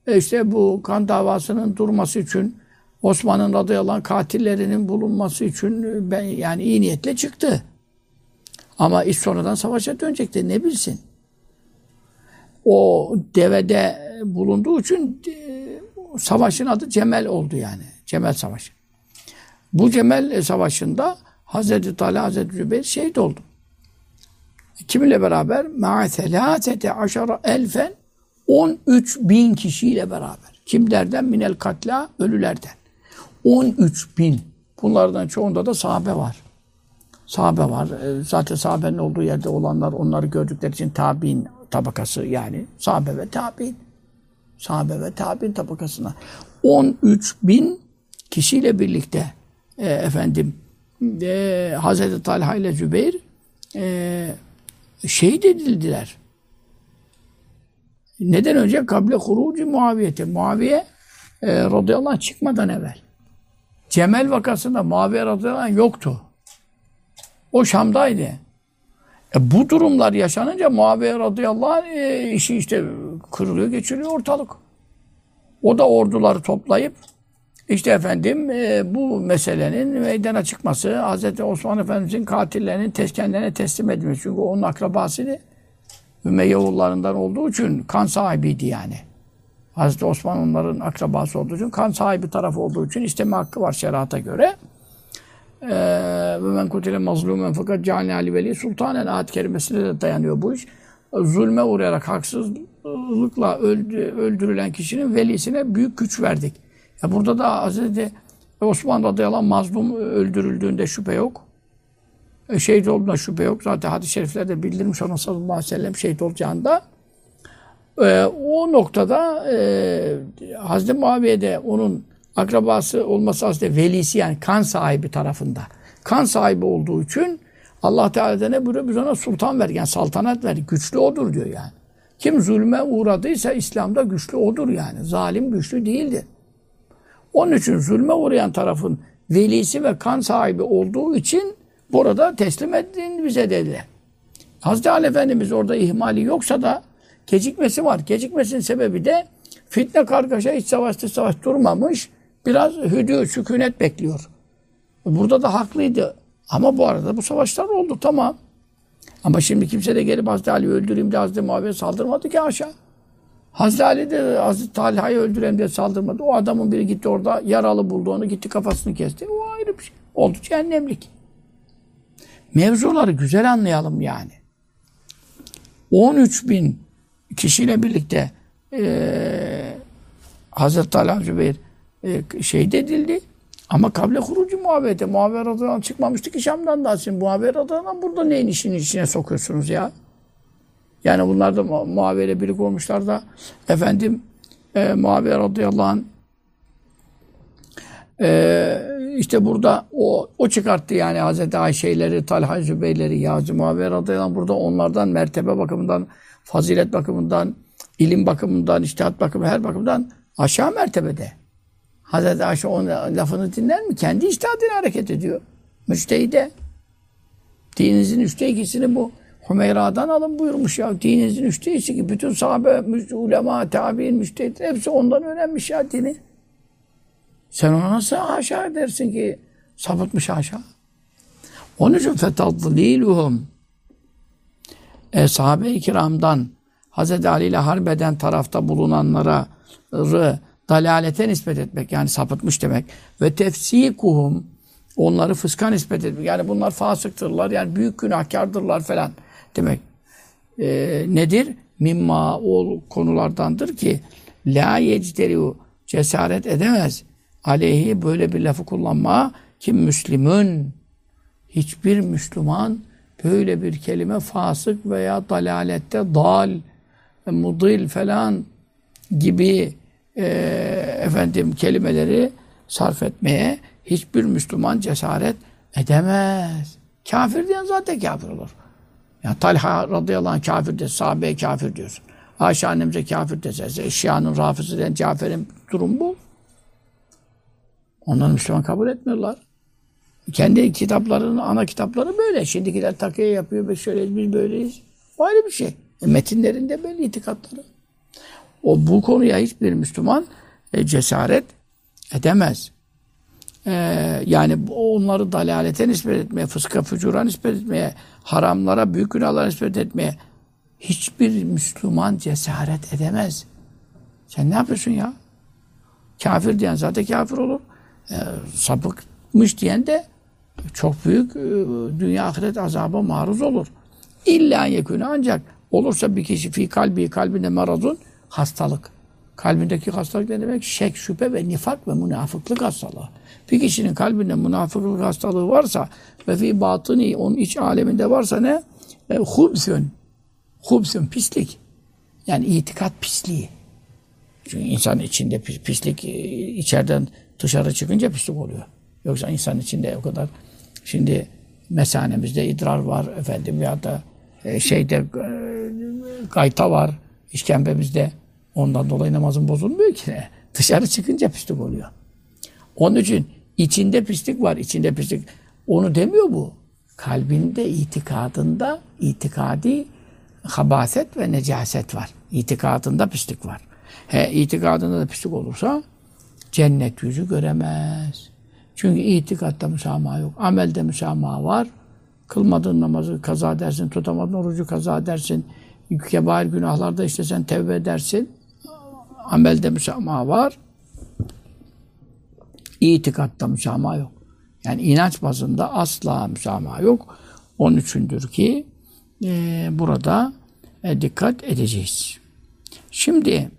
e, işte bu kan davasının durması için Osman'ın radıyallahu anh katillerinin bulunması için e, ben yani iyi niyetle çıktı. Ama iş sonradan savaşa dönecekti. Ne bilsin? O devede bulunduğu için e, savaşın adı Cemel oldu yani. Cemel Savaşı. Bu Cemel Savaşı'nda Hazreti Talha Hazreti Zübeyir şehit oldu. Kiminle beraber? Ma'a selâsete aşara elfen 13 bin kişiyle beraber. Kimlerden? Minel katla, ölülerden. 13 bin. Bunlardan çoğunda da sahabe var. Sahabe var. E, zaten sahabenin olduğu yerde olanlar onları gördükleri için tabi'in tabakası yani. Sahabe ve tabi'in. Sahabe ve tabi'in tabakasına. 13 bin kişiyle birlikte e, efendim e, Hazreti Talha ile Zübeyir e, şehit edildiler. Neden önce? Kable hurucu Muaviye'te. Muaviye e, radıyallahu anh çıkmadan evvel. Cemel vakasında Muaviye radıyallahu anh yoktu. O Şam'daydı. E, bu durumlar yaşanınca Muaviye radıyallahu anh e, işi işte kırılıyor, geçiriyor ortalık. O da orduları toplayıp işte efendim e, bu meselenin meydana çıkması, Hz. Osman Efendimiz'in katillerinin kendilerine teslim edilmesi. Çünkü onun akrabasıydı. Ümeyye oğullarından olduğu için kan sahibiydi yani. Hazreti Osman onların akrabası olduğu için, kan sahibi tarafı olduğu için isteme hakkı var şerata göre. Ee, ve men kutile mazlumen fakat cealne ali veli sultanen ayet kerimesine de dayanıyor bu iş. Zulme uğrayarak haksızlıkla öldü, öldürülen kişinin velisine büyük güç verdik. Ya burada da Hazreti Osman radıyallahu mazlum öldürüldüğünde şüphe yok. E, şehit olduğunda şüphe yok. Zaten hadis-i şeriflerde bildirmiş ona sallallahu aleyhi ve sellem şehit olacağında. E, o noktada e, Hazreti Muaviye de onun akrabası olması aslında velisi yani kan sahibi tarafında. Kan sahibi olduğu için Allah Teala ne buyuruyor? Biz ona sultan ver, yani saltanat ver. Güçlü odur diyor yani. Kim zulme uğradıysa İslam'da güçlü odur yani. Zalim güçlü değildir. Onun için zulme uğrayan tarafın velisi ve kan sahibi olduğu için burada teslim edin bize dediler. Hazreti Ali Efendimiz orada ihmali yoksa da gecikmesi var. Gecikmesinin sebebi de fitne kargaşa iç savaş dış savaş durmamış. Biraz hüdü, sükunet bekliyor. Burada da haklıydı. Ama bu arada bu savaşlar oldu tamam. Ama şimdi kimse de gelip Hazreti Ali'yi öldüreyim de Hazreti Muaviye saldırmadı ki aşağı. Hazreti Ali de Hazreti Talha'yı öldüreyim diye saldırmadı. O adamın biri gitti orada yaralı buldu onu gitti kafasını kesti. O ayrı bir şey. Oldu cehennemlik. Mevzuları güzel anlayalım yani. 13 bin kişiyle birlikte e, Hazreti Talha Zübeyir e, şehit edildi. Ama kable kurucu muhabbete. Muhabber adından çıkmamıştı ki Şam'dan da. Şimdi muhabber adından burada neyin işini içine sokuyorsunuz ya? Yani bunlar da muhabere birlik olmuşlar da efendim e, muhabber radıyallahu anh e, işte burada o, o çıkarttı yani Hazreti Ayşe'leri, Talha Zübeyleri, Yağcı Muhabber radıyallahu anh burada onlardan mertebe bakımından, fazilet bakımından, ilim bakımından, iştihat bakımından, her bakımdan aşağı mertebede. Hazreti Ayşe onun lafını dinler mi? Kendi iştihadıyla hareket ediyor. Müçtehide. Dininizin üçte ikisini bu Hümeyra'dan alın buyurmuş ya. Dininizin üçte ikisi ki bütün sahabe, ulema, tabi'in, müştehit hepsi ondan öğrenmiş ya dini. Sen ona nasıl haşa dersin ki sapıtmış haşa? Onun için fetadliluhum e, sahabe-i kiramdan Hz. Ali ile harbeden tarafta bulunanlara dalalete nispet etmek yani sapıtmış demek. Ve tefsikuhum onları fıska nispet etmek. Yani bunlar fasıktırlar yani büyük günahkardırlar falan demek. E, nedir? Mimma o konulardandır ki la yecderiu cesaret edemez. Aleyhi böyle bir lafı kullanma. Kim? Müslümün. Hiçbir Müslüman böyle bir kelime fasık veya dalalette dal, mudil falan gibi e, efendim kelimeleri sarf etmeye hiçbir Müslüman cesaret edemez. Kafir diyen zaten kafir olur. Ya Talha radıyallahu anh kafir de, sahabeye kafir diyorsun. Ayşe annemize kafir dese, Şia'nın rafızı diyen Cafer'in durum bu. Onları Müslüman kabul etmiyorlar. Kendi kitaplarının ana kitapları böyle. Şimdikiler takıya yapıyor. Biz şöyleyiz, biz böyleyiz. O ayrı bir şey. E, metinlerinde böyle itikatları. O bu konuya hiçbir Müslüman e, cesaret edemez. E, yani onları dalalete nispet etmeye, fıska fücura nispet etmeye, haramlara, büyük günahlara nispet etmeye hiçbir Müslüman cesaret edemez. Sen ne yapıyorsun ya? Kafir diyen zaten kafir olur. E, sapıkmış diyen de çok büyük e, dünya ahiret azaba maruz olur. İlla yekûne ancak olursa bir kişi fi kalbi kalbinde marazun hastalık. Kalbindeki hastalık ne demek? Şek, şüphe ve nifak ve münafıklık hastalığı. Bir kişinin kalbinde münafıklık hastalığı varsa ve fi batıni onun iç aleminde varsa ne? E, hubsün. Hubsün pislik. Yani itikat pisliği. Çünkü insan içinde pislik e, içeriden dışarı çıkınca pislik oluyor. Yoksa insan içinde o kadar şimdi mesanemizde idrar var efendim ya da e, şeyde e, gayta var işkembemizde. Ondan dolayı namazın bozulmuyor ki. Dışarı çıkınca pislik oluyor. Onun için içinde pislik var. içinde pislik. Onu demiyor bu. Kalbinde, itikadında, itikadi habaset ve necaset var. İtikadında pislik var. He, itikadında da pislik olursa cennet yüzü göremez. Çünkü itikatta müsamaha yok. Amelde müsamaha var. Kılmadığın namazı kaza dersin, tutamadığın orucu kaza dersin. Kebair günahlarda işte sen tevbe edersin. Amelde müsamaha var. İtikatta müsamaha yok. Yani inanç bazında asla müsamaha yok. Onun üçündür ki e, burada e, dikkat edeceğiz. Şimdi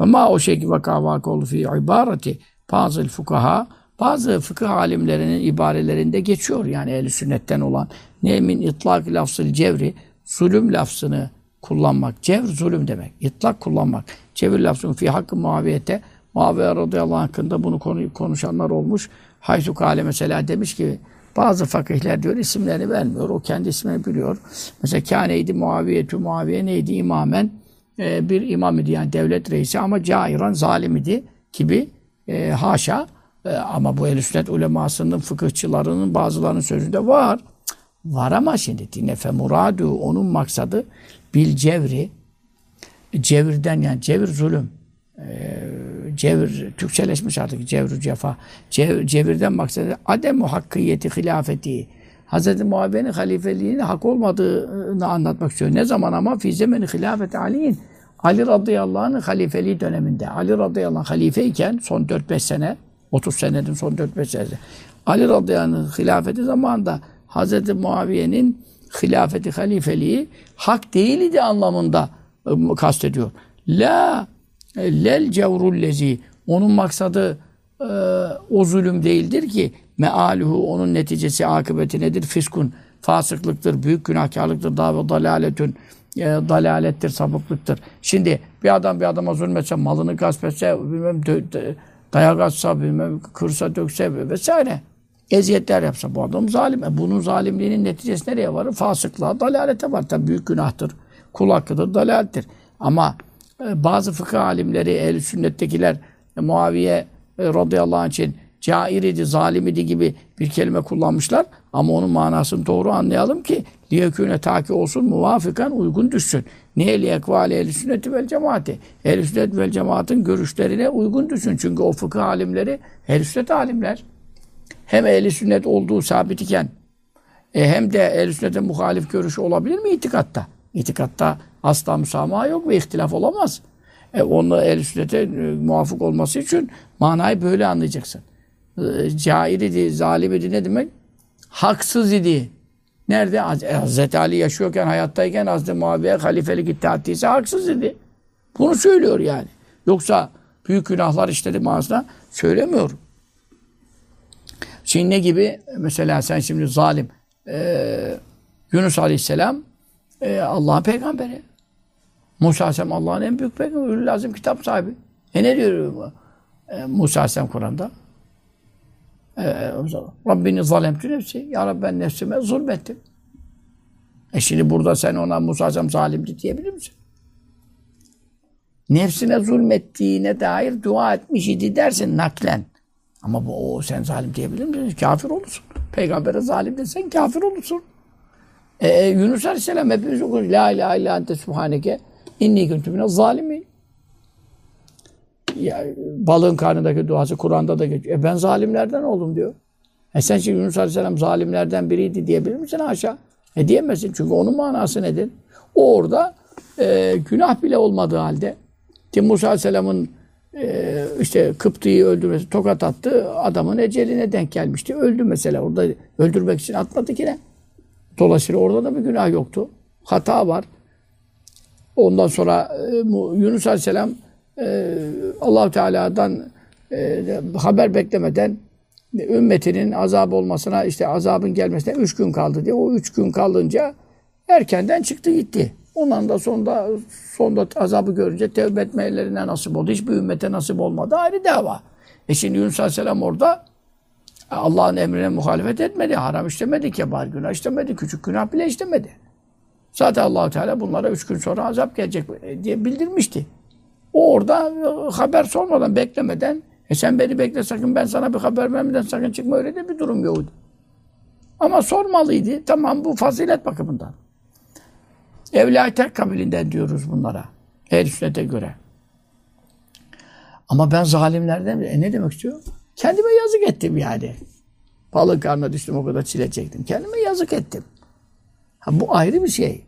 Ve ma o şey ki vaka vakolu fi ibareti bazı fukaha bazı fıkıh alimlerinin ibarelerinde geçiyor. Yani ehl sünnetten olan ne min itlak lafzıl cevri zulüm lafzını kullanmak. Cevr zulüm demek. İtlak kullanmak. Cevir lafzını fi hakkı muaviyete Muaviye radıyallahu anh hakkında bunu konu, konuşanlar olmuş. Haysu Kale mesela demiş ki bazı fakihler diyor isimlerini vermiyor. O kendi ismini biliyor. Mesela kâneydi Muaviyetü Muaviye neydi imamen? e, bir imam idi yani devlet reisi ama cairan zalim idi gibi e, haşa e, ama bu el sünnet ulemasının fıkıhçılarının bazılarının sözünde var. Var ama şimdi dinefe muradu onun maksadı bil cevri cevirden yani cevir zulüm e, cevir Türkçeleşmiş artık cevr cefa cev, cevirden maksadı adem hakkiyeti hilafeti Hz. Muaviye'nin halifeliğinin hak olmadığını anlatmak istiyor. Ne zaman ama fi zemeni hilafet Ali'nin Ali radıyallahu anh'ın halifeliği döneminde. Ali radıyallahu anh halifeyken son 4-5 sene 30 senenin son 4-5 senesi. Ali radıyallahu anh'ın hilafeti zamanında Hz. Muaviye'nin hilafeti, halifeliği hak değildi anlamında ıı, kastediyor. La lel cevrullezi onun maksadı e, o zulüm değildir ki mealuhu onun neticesi akıbeti nedir? Fiskun fasıklıktır, büyük günahkarlıktır, davet dalaletün e, dalalettir, sapıklıktır. Şimdi bir adam bir adama zulmetse, malını gasp etse, bilmem dö, dayak atsa, bilmem kırsa, dökse vesaire. Eziyetler yapsa bu adam zalim. E bunun zalimliğinin neticesi nereye varır? Fasıklığa, dalalete var. Tabi büyük günahtır. Kul hakkıdır, dalalettir. Ama e, bazı fıkıh alimleri, ehl sünnettekiler e, Muaviye e, radıyallahu anh için cair idi, zalim idi gibi bir kelime kullanmışlar. Ama onun manasını doğru anlayalım ki liyekûne taki olsun muvafıkan uygun düşsün. Niye liyekvâli ehl sünneti vel cemaati? ehl sünnet vel cemaatin görüşlerine uygun düşsün. Çünkü o fıkıh alimleri ehl sünnet alimler. Hem ehl sünnet olduğu sabit iken e, hem de ehl sünnete muhalif görüşü olabilir mi itikatta? İtikatta asla müsamaha yok ve ihtilaf olamaz. E, onunla ehl sünnete e, muvafık olması için manayı böyle anlayacaksın. E, cair idi, zalim idi ne demek? Haksız idi. Nerede? Hazreti Ali yaşıyorken, hayattayken Hazreti Muaviye halifelik iddia ettiyse haksız idi. Bunu söylüyor yani. Yoksa büyük günahlar işledi manasında söylemiyor. Şimdi ne gibi? Mesela sen şimdi zalim. Ee, Yunus Aleyhisselam e, Allah'ın peygamberi. Musa Aleyhisselam Allah'ın en büyük peygamberi. Lazım kitap sahibi. E ne diyor e, Musa Aleyhisselam Kur'an'da? E, Rabbini zalemtü nefsi. Ya Rabbi ben nefsime zulmettim. E şimdi burada sen ona Musa Aleyhisselam zalimdi diyebilir misin? Nefsine zulmettiğine dair dua etmiş idi dersin naklen. Ama bu o sen zalim diyebilir misin? Kafir olursun. Peygambere zalim desen kafir olursun. E, e, Yunus Aleyhisselam hepimiz okur. La ilahe illa ente subhaneke inni kuntu mine zalimin. Ya, balığın karnındaki duası Kur'an'da da geçiyor. E ben zalimlerden oldum diyor. E sen şimdi Yunus Aleyhisselam zalimlerden biriydi diyebilir misin aşağı? E diyemezsin çünkü onun manası nedir? O orada e, günah bile olmadığı halde ki Aleyhisselam'ın e, işte Kıptı'yı öldürmesi, tokat attı, adamın eceline denk gelmişti. Öldü mesela. Orada öldürmek için atmadı ki ne? Dolayısıyla orada da bir günah yoktu. Hata var. Ondan sonra e, Yunus Aleyhisselam e, allah Teala'dan e, haber beklemeden ümmetinin azap olmasına, işte azabın gelmesine üç gün kaldı diye. O üç gün kalınca erkenden çıktı gitti. Ondan da sonunda, sonunda azabı görünce tevbe etmelerine nasip oldu. Hiçbir ümmete nasip olmadı. Ayrı dava. E şimdi Yunus Aleyhisselam orada Allah'ın emrine muhalefet etmedi. Haram işlemedi, kebar günah işlemedi, küçük günah bile işlemedi. Zaten Allahu Teala bunlara üç gün sonra azap gelecek diye bildirmişti. O orada haber sormadan, beklemeden e sen beni bekle sakın ben sana bir haber vermeden sakın çıkma öyle de bir durum yoktu. Ama sormalıydı. Tamam bu fazilet bakımından. Evliya tek kabilinden diyoruz bunlara. Ehl sünnete göre. Ama ben zalimlerden e ne demek istiyor? Kendime yazık ettim yani. Balık karnına düştüm o kadar çile çektim. Kendime yazık ettim. Ha, bu ayrı bir şey.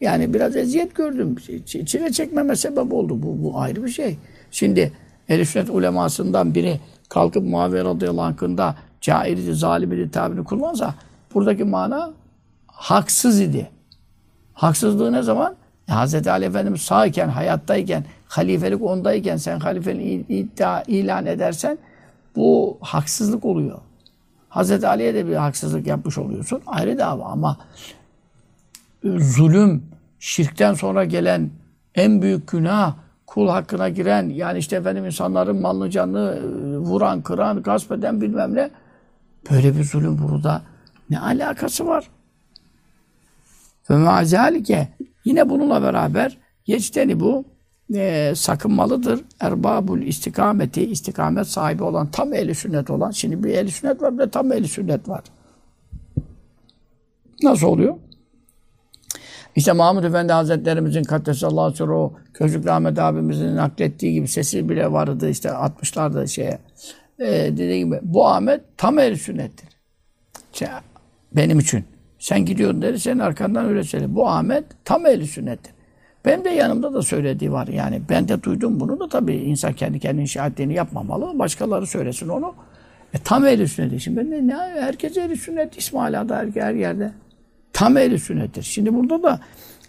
Yani biraz eziyet gördüm. Çile çekmeme sebep oldu. Bu, bu ayrı bir şey. Şimdi ehl sünnet ulemasından biri kalkıp Muaviye radıyallahu anh'ında cair idi, zalim idi tabirini kullansa buradaki mana haksız idi. Haksızlığı ne zaman? E, Hz. Ali Efendimiz sağken, hayattayken, halifelik ondayken sen halifeliği iddia ilan edersen bu haksızlık oluyor. Hz. Ali'ye de bir haksızlık yapmış oluyorsun. Ayrı dava ama zulüm, şirkten sonra gelen en büyük günah, kul hakkına giren, yani işte efendim insanların malını canını e, vuran, kıran, gasp eden bilmem ne. Böyle bir zulüm burada ne alakası var? Ve mazalike yine bununla beraber geçteni bu e, sakınmalıdır. Erbabul istikameti, istikamet sahibi olan, tam ehli sünnet olan. Şimdi bir ehli sünnet var, bir de tam ehli sünnet var. Nasıl oluyor? İşte Mahmud Efendi Hazretlerimizin Kaddesallahu sonra o Közlük Ahmet abimizin naklettiği gibi sesi bile vardı işte 60'larda şeye. E, dediği gibi bu Ahmet tam ehli sünnettir. Şey, benim için. Sen gidiyorsun dedi, senin arkandan öyle söyle. Bu Ahmet tam ehli sünnettir. Benim de yanımda da söylediği var. Yani ben de duydum bunu da tabii insan kendi kendinin şahitliğini yapmamalı. Başkaları söylesin onu. E, tam ehli sünnet. Şimdi ben de ne, herkes ehli sünnet. İsmaila'da her, her yerde. Tam ehli sünnettir. Şimdi burada da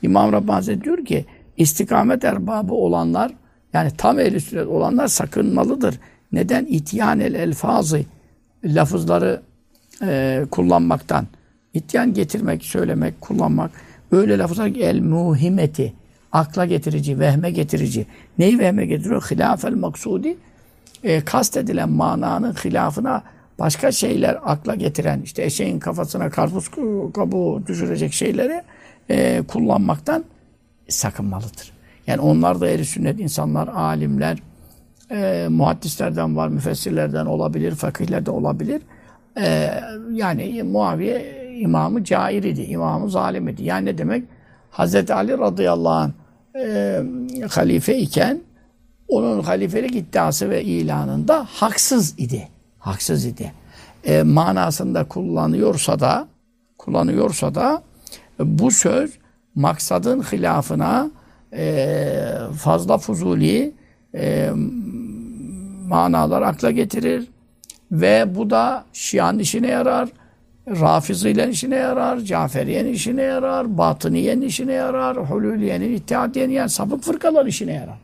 İmam Rabbani Hazretleri diyor ki istikamet erbabı olanlar yani tam ehli sünnet olanlar sakınmalıdır. Neden? İtyan el elfazı lafızları e, kullanmaktan. İtyan getirmek, söylemek, kullanmak. Öyle lafızlar el muhimeti akla getirici, vehme getirici. Neyi vehme getiriyor? Hilafel maksudi. E, kast edilen mananın hilafına başka şeyler akla getiren, işte eşeğin kafasına karpuz kabuğu düşürecek şeyleri e, kullanmaktan sakınmalıdır. Yani onlar da eri sünnet insanlar, alimler, e, muhaddislerden var, müfessirlerden olabilir, fakihlerden olabilir. E, yani Muaviye imamı cair idi, imamı zalim idi. Yani ne demek? Hazreti Ali radıyallahu anh e, halife iken onun halifelik iddiası ve ilanında haksız idi. Haksız idi. E, manasında kullanıyorsa da kullanıyorsa da bu söz maksadın hilafına e, fazla fuzuli e, manalar akla getirir ve bu da Şia'nın işine yarar, Rafizilerin işine yarar, Caferiye'nin işine yarar, Batıniye'nin işine yarar, Hululiye'nin, İttihadiye'nin yani sapık fırkalar işine yarar.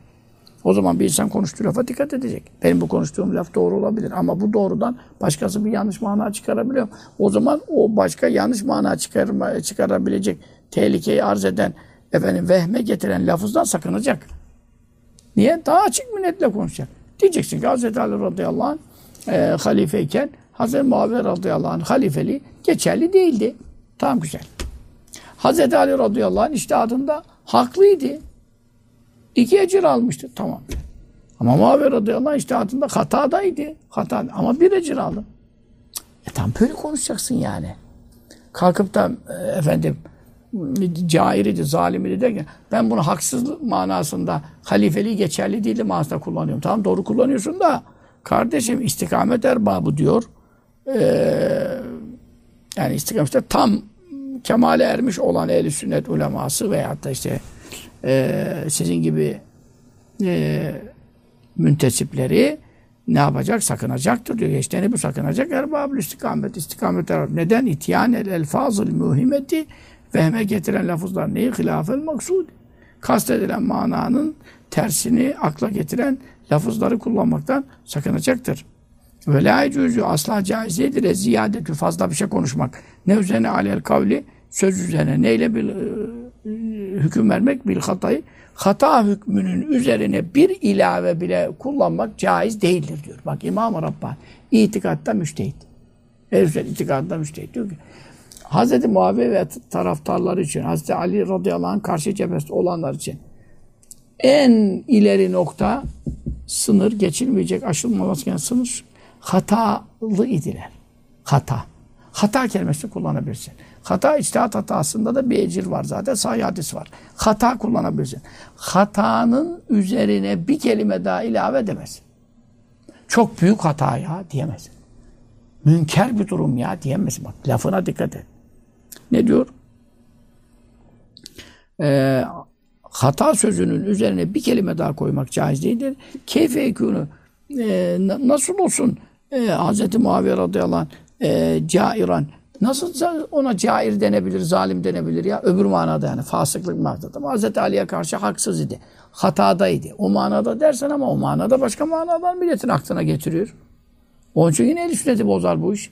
O zaman bir insan konuştuğu lafa dikkat edecek. Benim bu konuştuğum laf doğru olabilir ama bu doğrudan başkası bir yanlış mana çıkarabiliyor. O zaman o başka yanlış mana çıkarma, çıkarabilecek tehlikeyi arz eden, efendim vehme getiren lafızdan sakınacak. Niye? Daha açık bir netle konuşacak. Diyeceksin ki Hz. Ali radıyallahu anh e, halifeyken Hz. Muaviye radıyallahu anh halifeliği geçerli değildi. Tamam güzel. Hz. Ali radıyallahu anh iştihadında haklıydı. İki ecir almıştı. Tamam. Ama Muaviye radıyallahu anh iştihadında hatadaydı. Hata, ama bir ecir aldı. E tam böyle konuşacaksın yani. Kalkıp da e, efendim cairidi, zalimidi derken ben bunu haksızlık manasında halifeliği geçerli değil manasında kullanıyorum. Tamam doğru kullanıyorsun da kardeşim istikamet erbabı diyor. Ee, yani istikamette tam kemale ermiş olan ehl sünnet uleması veyahut da işte e, sizin gibi e, müntesipleri ne yapacak? Sakınacaktır diyor. İşte bu sakınacak? Erbabül istikamet, istikamet erbabı. Neden? İtyan el elfazıl mühimeti vehme getiren lafızlar neyi? Hilafel maksud. Kastedilen mananın tersini akla getiren lafızları kullanmaktan sakınacaktır. Ve la cüzü asla caiz değildir. Ziyadetü fazla bir şey konuşmak. Ne üzerine alel kavli söz üzerine neyle bir e, hüküm vermek bil hatayı hata hükmünün üzerine bir ilave bile kullanmak caiz değildir diyor. Bak İmam-ı Rabbani itikatta müştehit. Ehl-i itikatta müştehit diyor ki Hz. Muaviye ve taraftarları için, Hz. Ali radıyallahu anh karşı cephesinde olanlar için en ileri nokta sınır, geçilmeyecek, aşılmaması gereken sınır hatalı idiler. Hata. Hata kelimesini kullanabilirsin. Hata içtihat hatasında da bir ecir var zaten. Sahih hadis var. Hata kullanabilirsin. Hatanın üzerine bir kelime daha ilave edemezsin. Çok büyük hata ya diyemezsin. Münker bir durum ya diyemezsin. Bak lafına dikkat et. Ne diyor? Ee, hata sözünün üzerine bir kelime daha koymak caiz değildir. Keyfe ekûnü e, nasıl olsun e, Hz. Muaviye radıyallahu anh e, cairan nasıl ona cair denebilir, zalim denebilir ya öbür manada yani fasıklık manada. Ama Hz. Ali'ye karşı haksız idi. Hatadaydı. O manada dersen ama o manada başka manadan milletin aklına getiriyor. Onun için yine el sünneti bozar bu iş.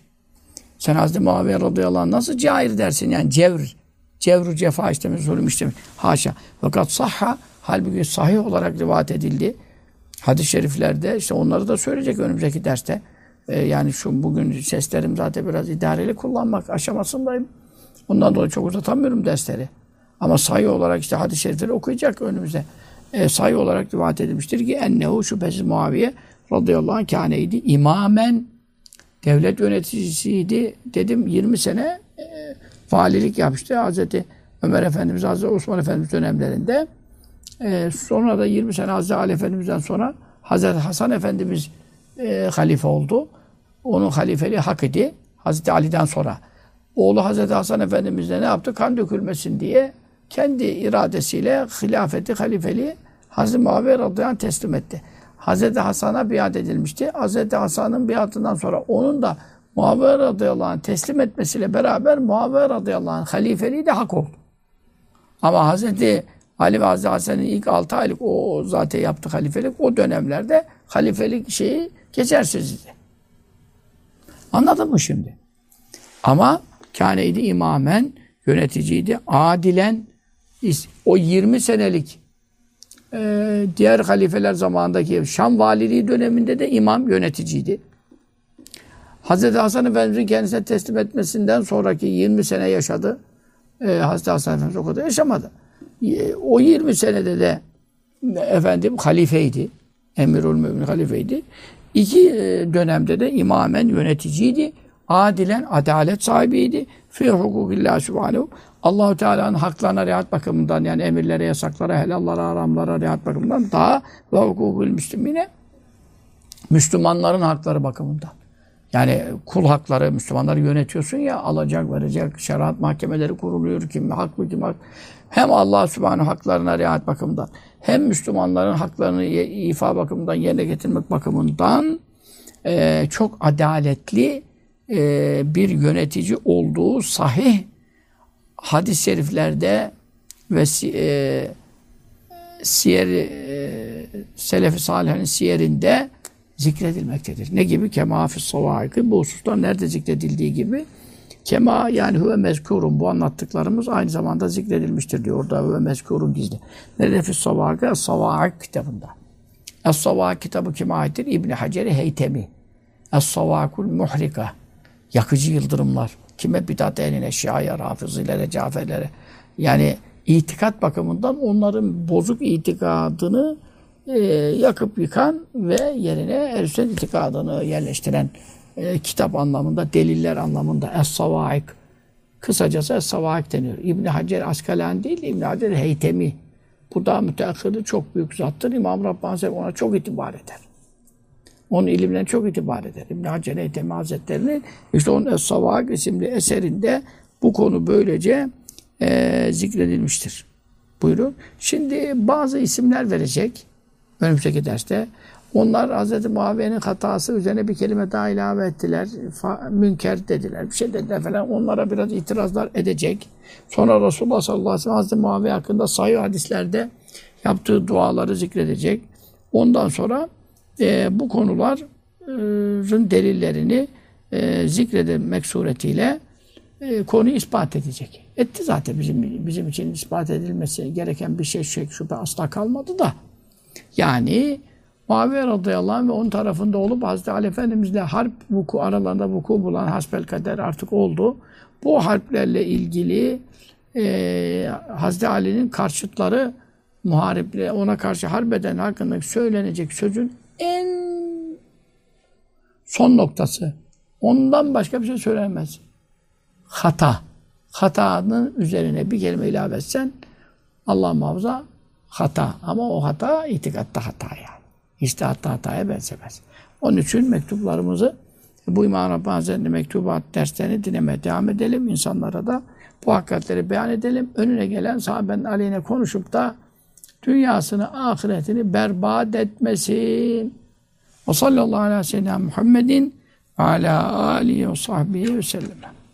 Sen Hazreti Muaviye radıyallahu anh nasıl cair dersin yani cevr. Cevru cefa işlemi, zulüm işlemi. Haşa. Fakat sahha halbuki sahih olarak rivayet edildi. Hadis-i şeriflerde işte onları da söyleyecek önümüzdeki derste. Ee, yani şu bugün seslerim zaten biraz idareli kullanmak aşamasındayım. Ondan dolayı çok uzatamıyorum dersleri. Ama sayı olarak işte hadis-i şerifleri okuyacak önümüzde. E, sayı olarak rivayet edilmiştir ki ennehu şüphesiz Muaviye radıyallahu anh kâneydi. İmamen devlet yöneticisiydi. Dedim 20 sene e, valilik yapmıştı. Hazreti Ömer Efendimiz, Hazreti Osman Efendimiz dönemlerinde. E, sonra da 20 sene Hazreti Ali Efendimiz'den sonra Hazreti Hasan Efendimiz e, halife oldu. Onun halifeliği hak idi. Hazreti Ali'den sonra. Oğlu Hazreti Hasan Efendimiz de ne yaptı? Kan dökülmesin diye kendi iradesiyle hilafeti, halifeliği Hazreti Muaviye radıyallahu anh teslim etti. Hazreti Hasan'a biat edilmişti. Hazreti Hasan'ın biatından sonra onun da Muaviye radıyallahu anh teslim etmesiyle beraber Muaviye radıyallahu anh halifeliği de hak oldu. Ama Hazreti Ali ve Hazreti Hasan'ın ilk 6 aylık o zaten yaptı halifelik. O dönemlerde halifelik şeyi geçersizdi. Anladın mı şimdi? Ama kâneydi imamen yöneticiydi. Adilen o 20 senelik e, diğer halifeler zamanındaki Şam valiliği döneminde de imam yöneticiydi. Hazreti Hasan Efendimiz'in kendisine teslim etmesinden sonraki 20 sene yaşadı. E, Hazreti Hasan Efendimiz o kadar yaşamadı. E, o 20 senede de efendim halifeydi. Emirül mümin halifeydi. İki e, dönemde de imamen yöneticiydi. Adilen adalet sahibiydi. Fi hukukillah subhanehu. Allahu Teala'nın haklarına riayet bakımından yani emirlere, yasaklara, helallara, haramlara riayet bakımından daha ve hukukul müslümine Müslümanların hakları bakımından. Yani kul hakları, Müslümanları yönetiyorsun ya, alacak, verecek, şeriat mahkemeleri kuruluyor, kim haklı, kim haklı. Hem Allah Subhanahu haklarına riayet bakımından, hem Müslümanların haklarını ifa bakımından, yerine getirmek bakımından e, çok adaletli e, bir yönetici olduğu sahih hadis-i şeriflerde ve e, siyer e, Selefi Salih'in siyerinde zikredilmektedir. Ne gibi? Kema fis savaiki. Bu hususta nerede zikredildiği gibi Kema yani huve mezkurun. Bu anlattıklarımız aynı zamanda zikredilmiştir diyor. Orada huve mezkurun gizli. Nerede fis savaiki? Es-Savak kitabında. Es-Savak kitabı kime aittir? İbni Hacer-i Heytemi. Es-Savakul Muhrika. Yakıcı yıldırımlar. Kime bidat eline, şiaya, rafızilere, caferlere. Yani itikat bakımından onların bozuk itikadını e, yakıp yıkan ve yerine ehl itikadını yerleştiren e, kitap anlamında, deliller anlamında Es-Savaik. Kısacası Es-Savaik deniyor. İbn Hacer Askalani değil, İbn Hacer Heytemi. Bu da müteahhiri çok büyük zattır. İmam Rabbani ona çok itibar eder. Onun ilimden çok itibar eder. İbn Hacer Heytemi Hazretleri'nin işte onun Es-Savaik isimli eserinde bu konu böylece e, zikredilmiştir. Buyurun. Şimdi bazı isimler verecek önümüzdeki derste. Onlar Hz. Muaviye'nin hatası üzerine bir kelime daha ilave ettiler. Münker dediler. Bir şey dediler falan. Onlara biraz itirazlar edecek. Sonra Resulullah sallallahu aleyhi ve sellem Hz. Muaviye hakkında sayı hadislerde yaptığı duaları zikredecek. Ondan sonra e, bu konuların delillerini e, zikredilmek suretiyle e, konuyu ispat edecek. Etti zaten bizim bizim için ispat edilmesi gereken bir şey şek şüphe asla kalmadı da. Yani Muaviye radıyallahu anh ve onun tarafında olup Hazreti Ali Efendimizle harp vuku aralarında vuku bulan hasbel kader artık oldu. Bu harplerle ilgili e, Hazreti Ali'nin karşıtları muhariple ona karşı harbeden hakkında söylenecek sözün en son noktası. Ondan başka bir şey söylenmez. Hata. Hatanın üzerine bir kelime ilave etsen Allah muhafaza hata. Ama o hata itikatta hata yani. İstihatta hataya benzemez. Onun için mektuplarımızı bu İmam Rabbani Hazretleri mektubat derslerini dinlemeye devam edelim. İnsanlara da bu hakikatleri beyan edelim. Önüne gelen sahabenin aleyhine konuşup da dünyasını, ahiretini berbat etmesin. Ve sallallahu aleyhi ve sellem Muhammedin ve ala alihi ve sahbihi ve sellem.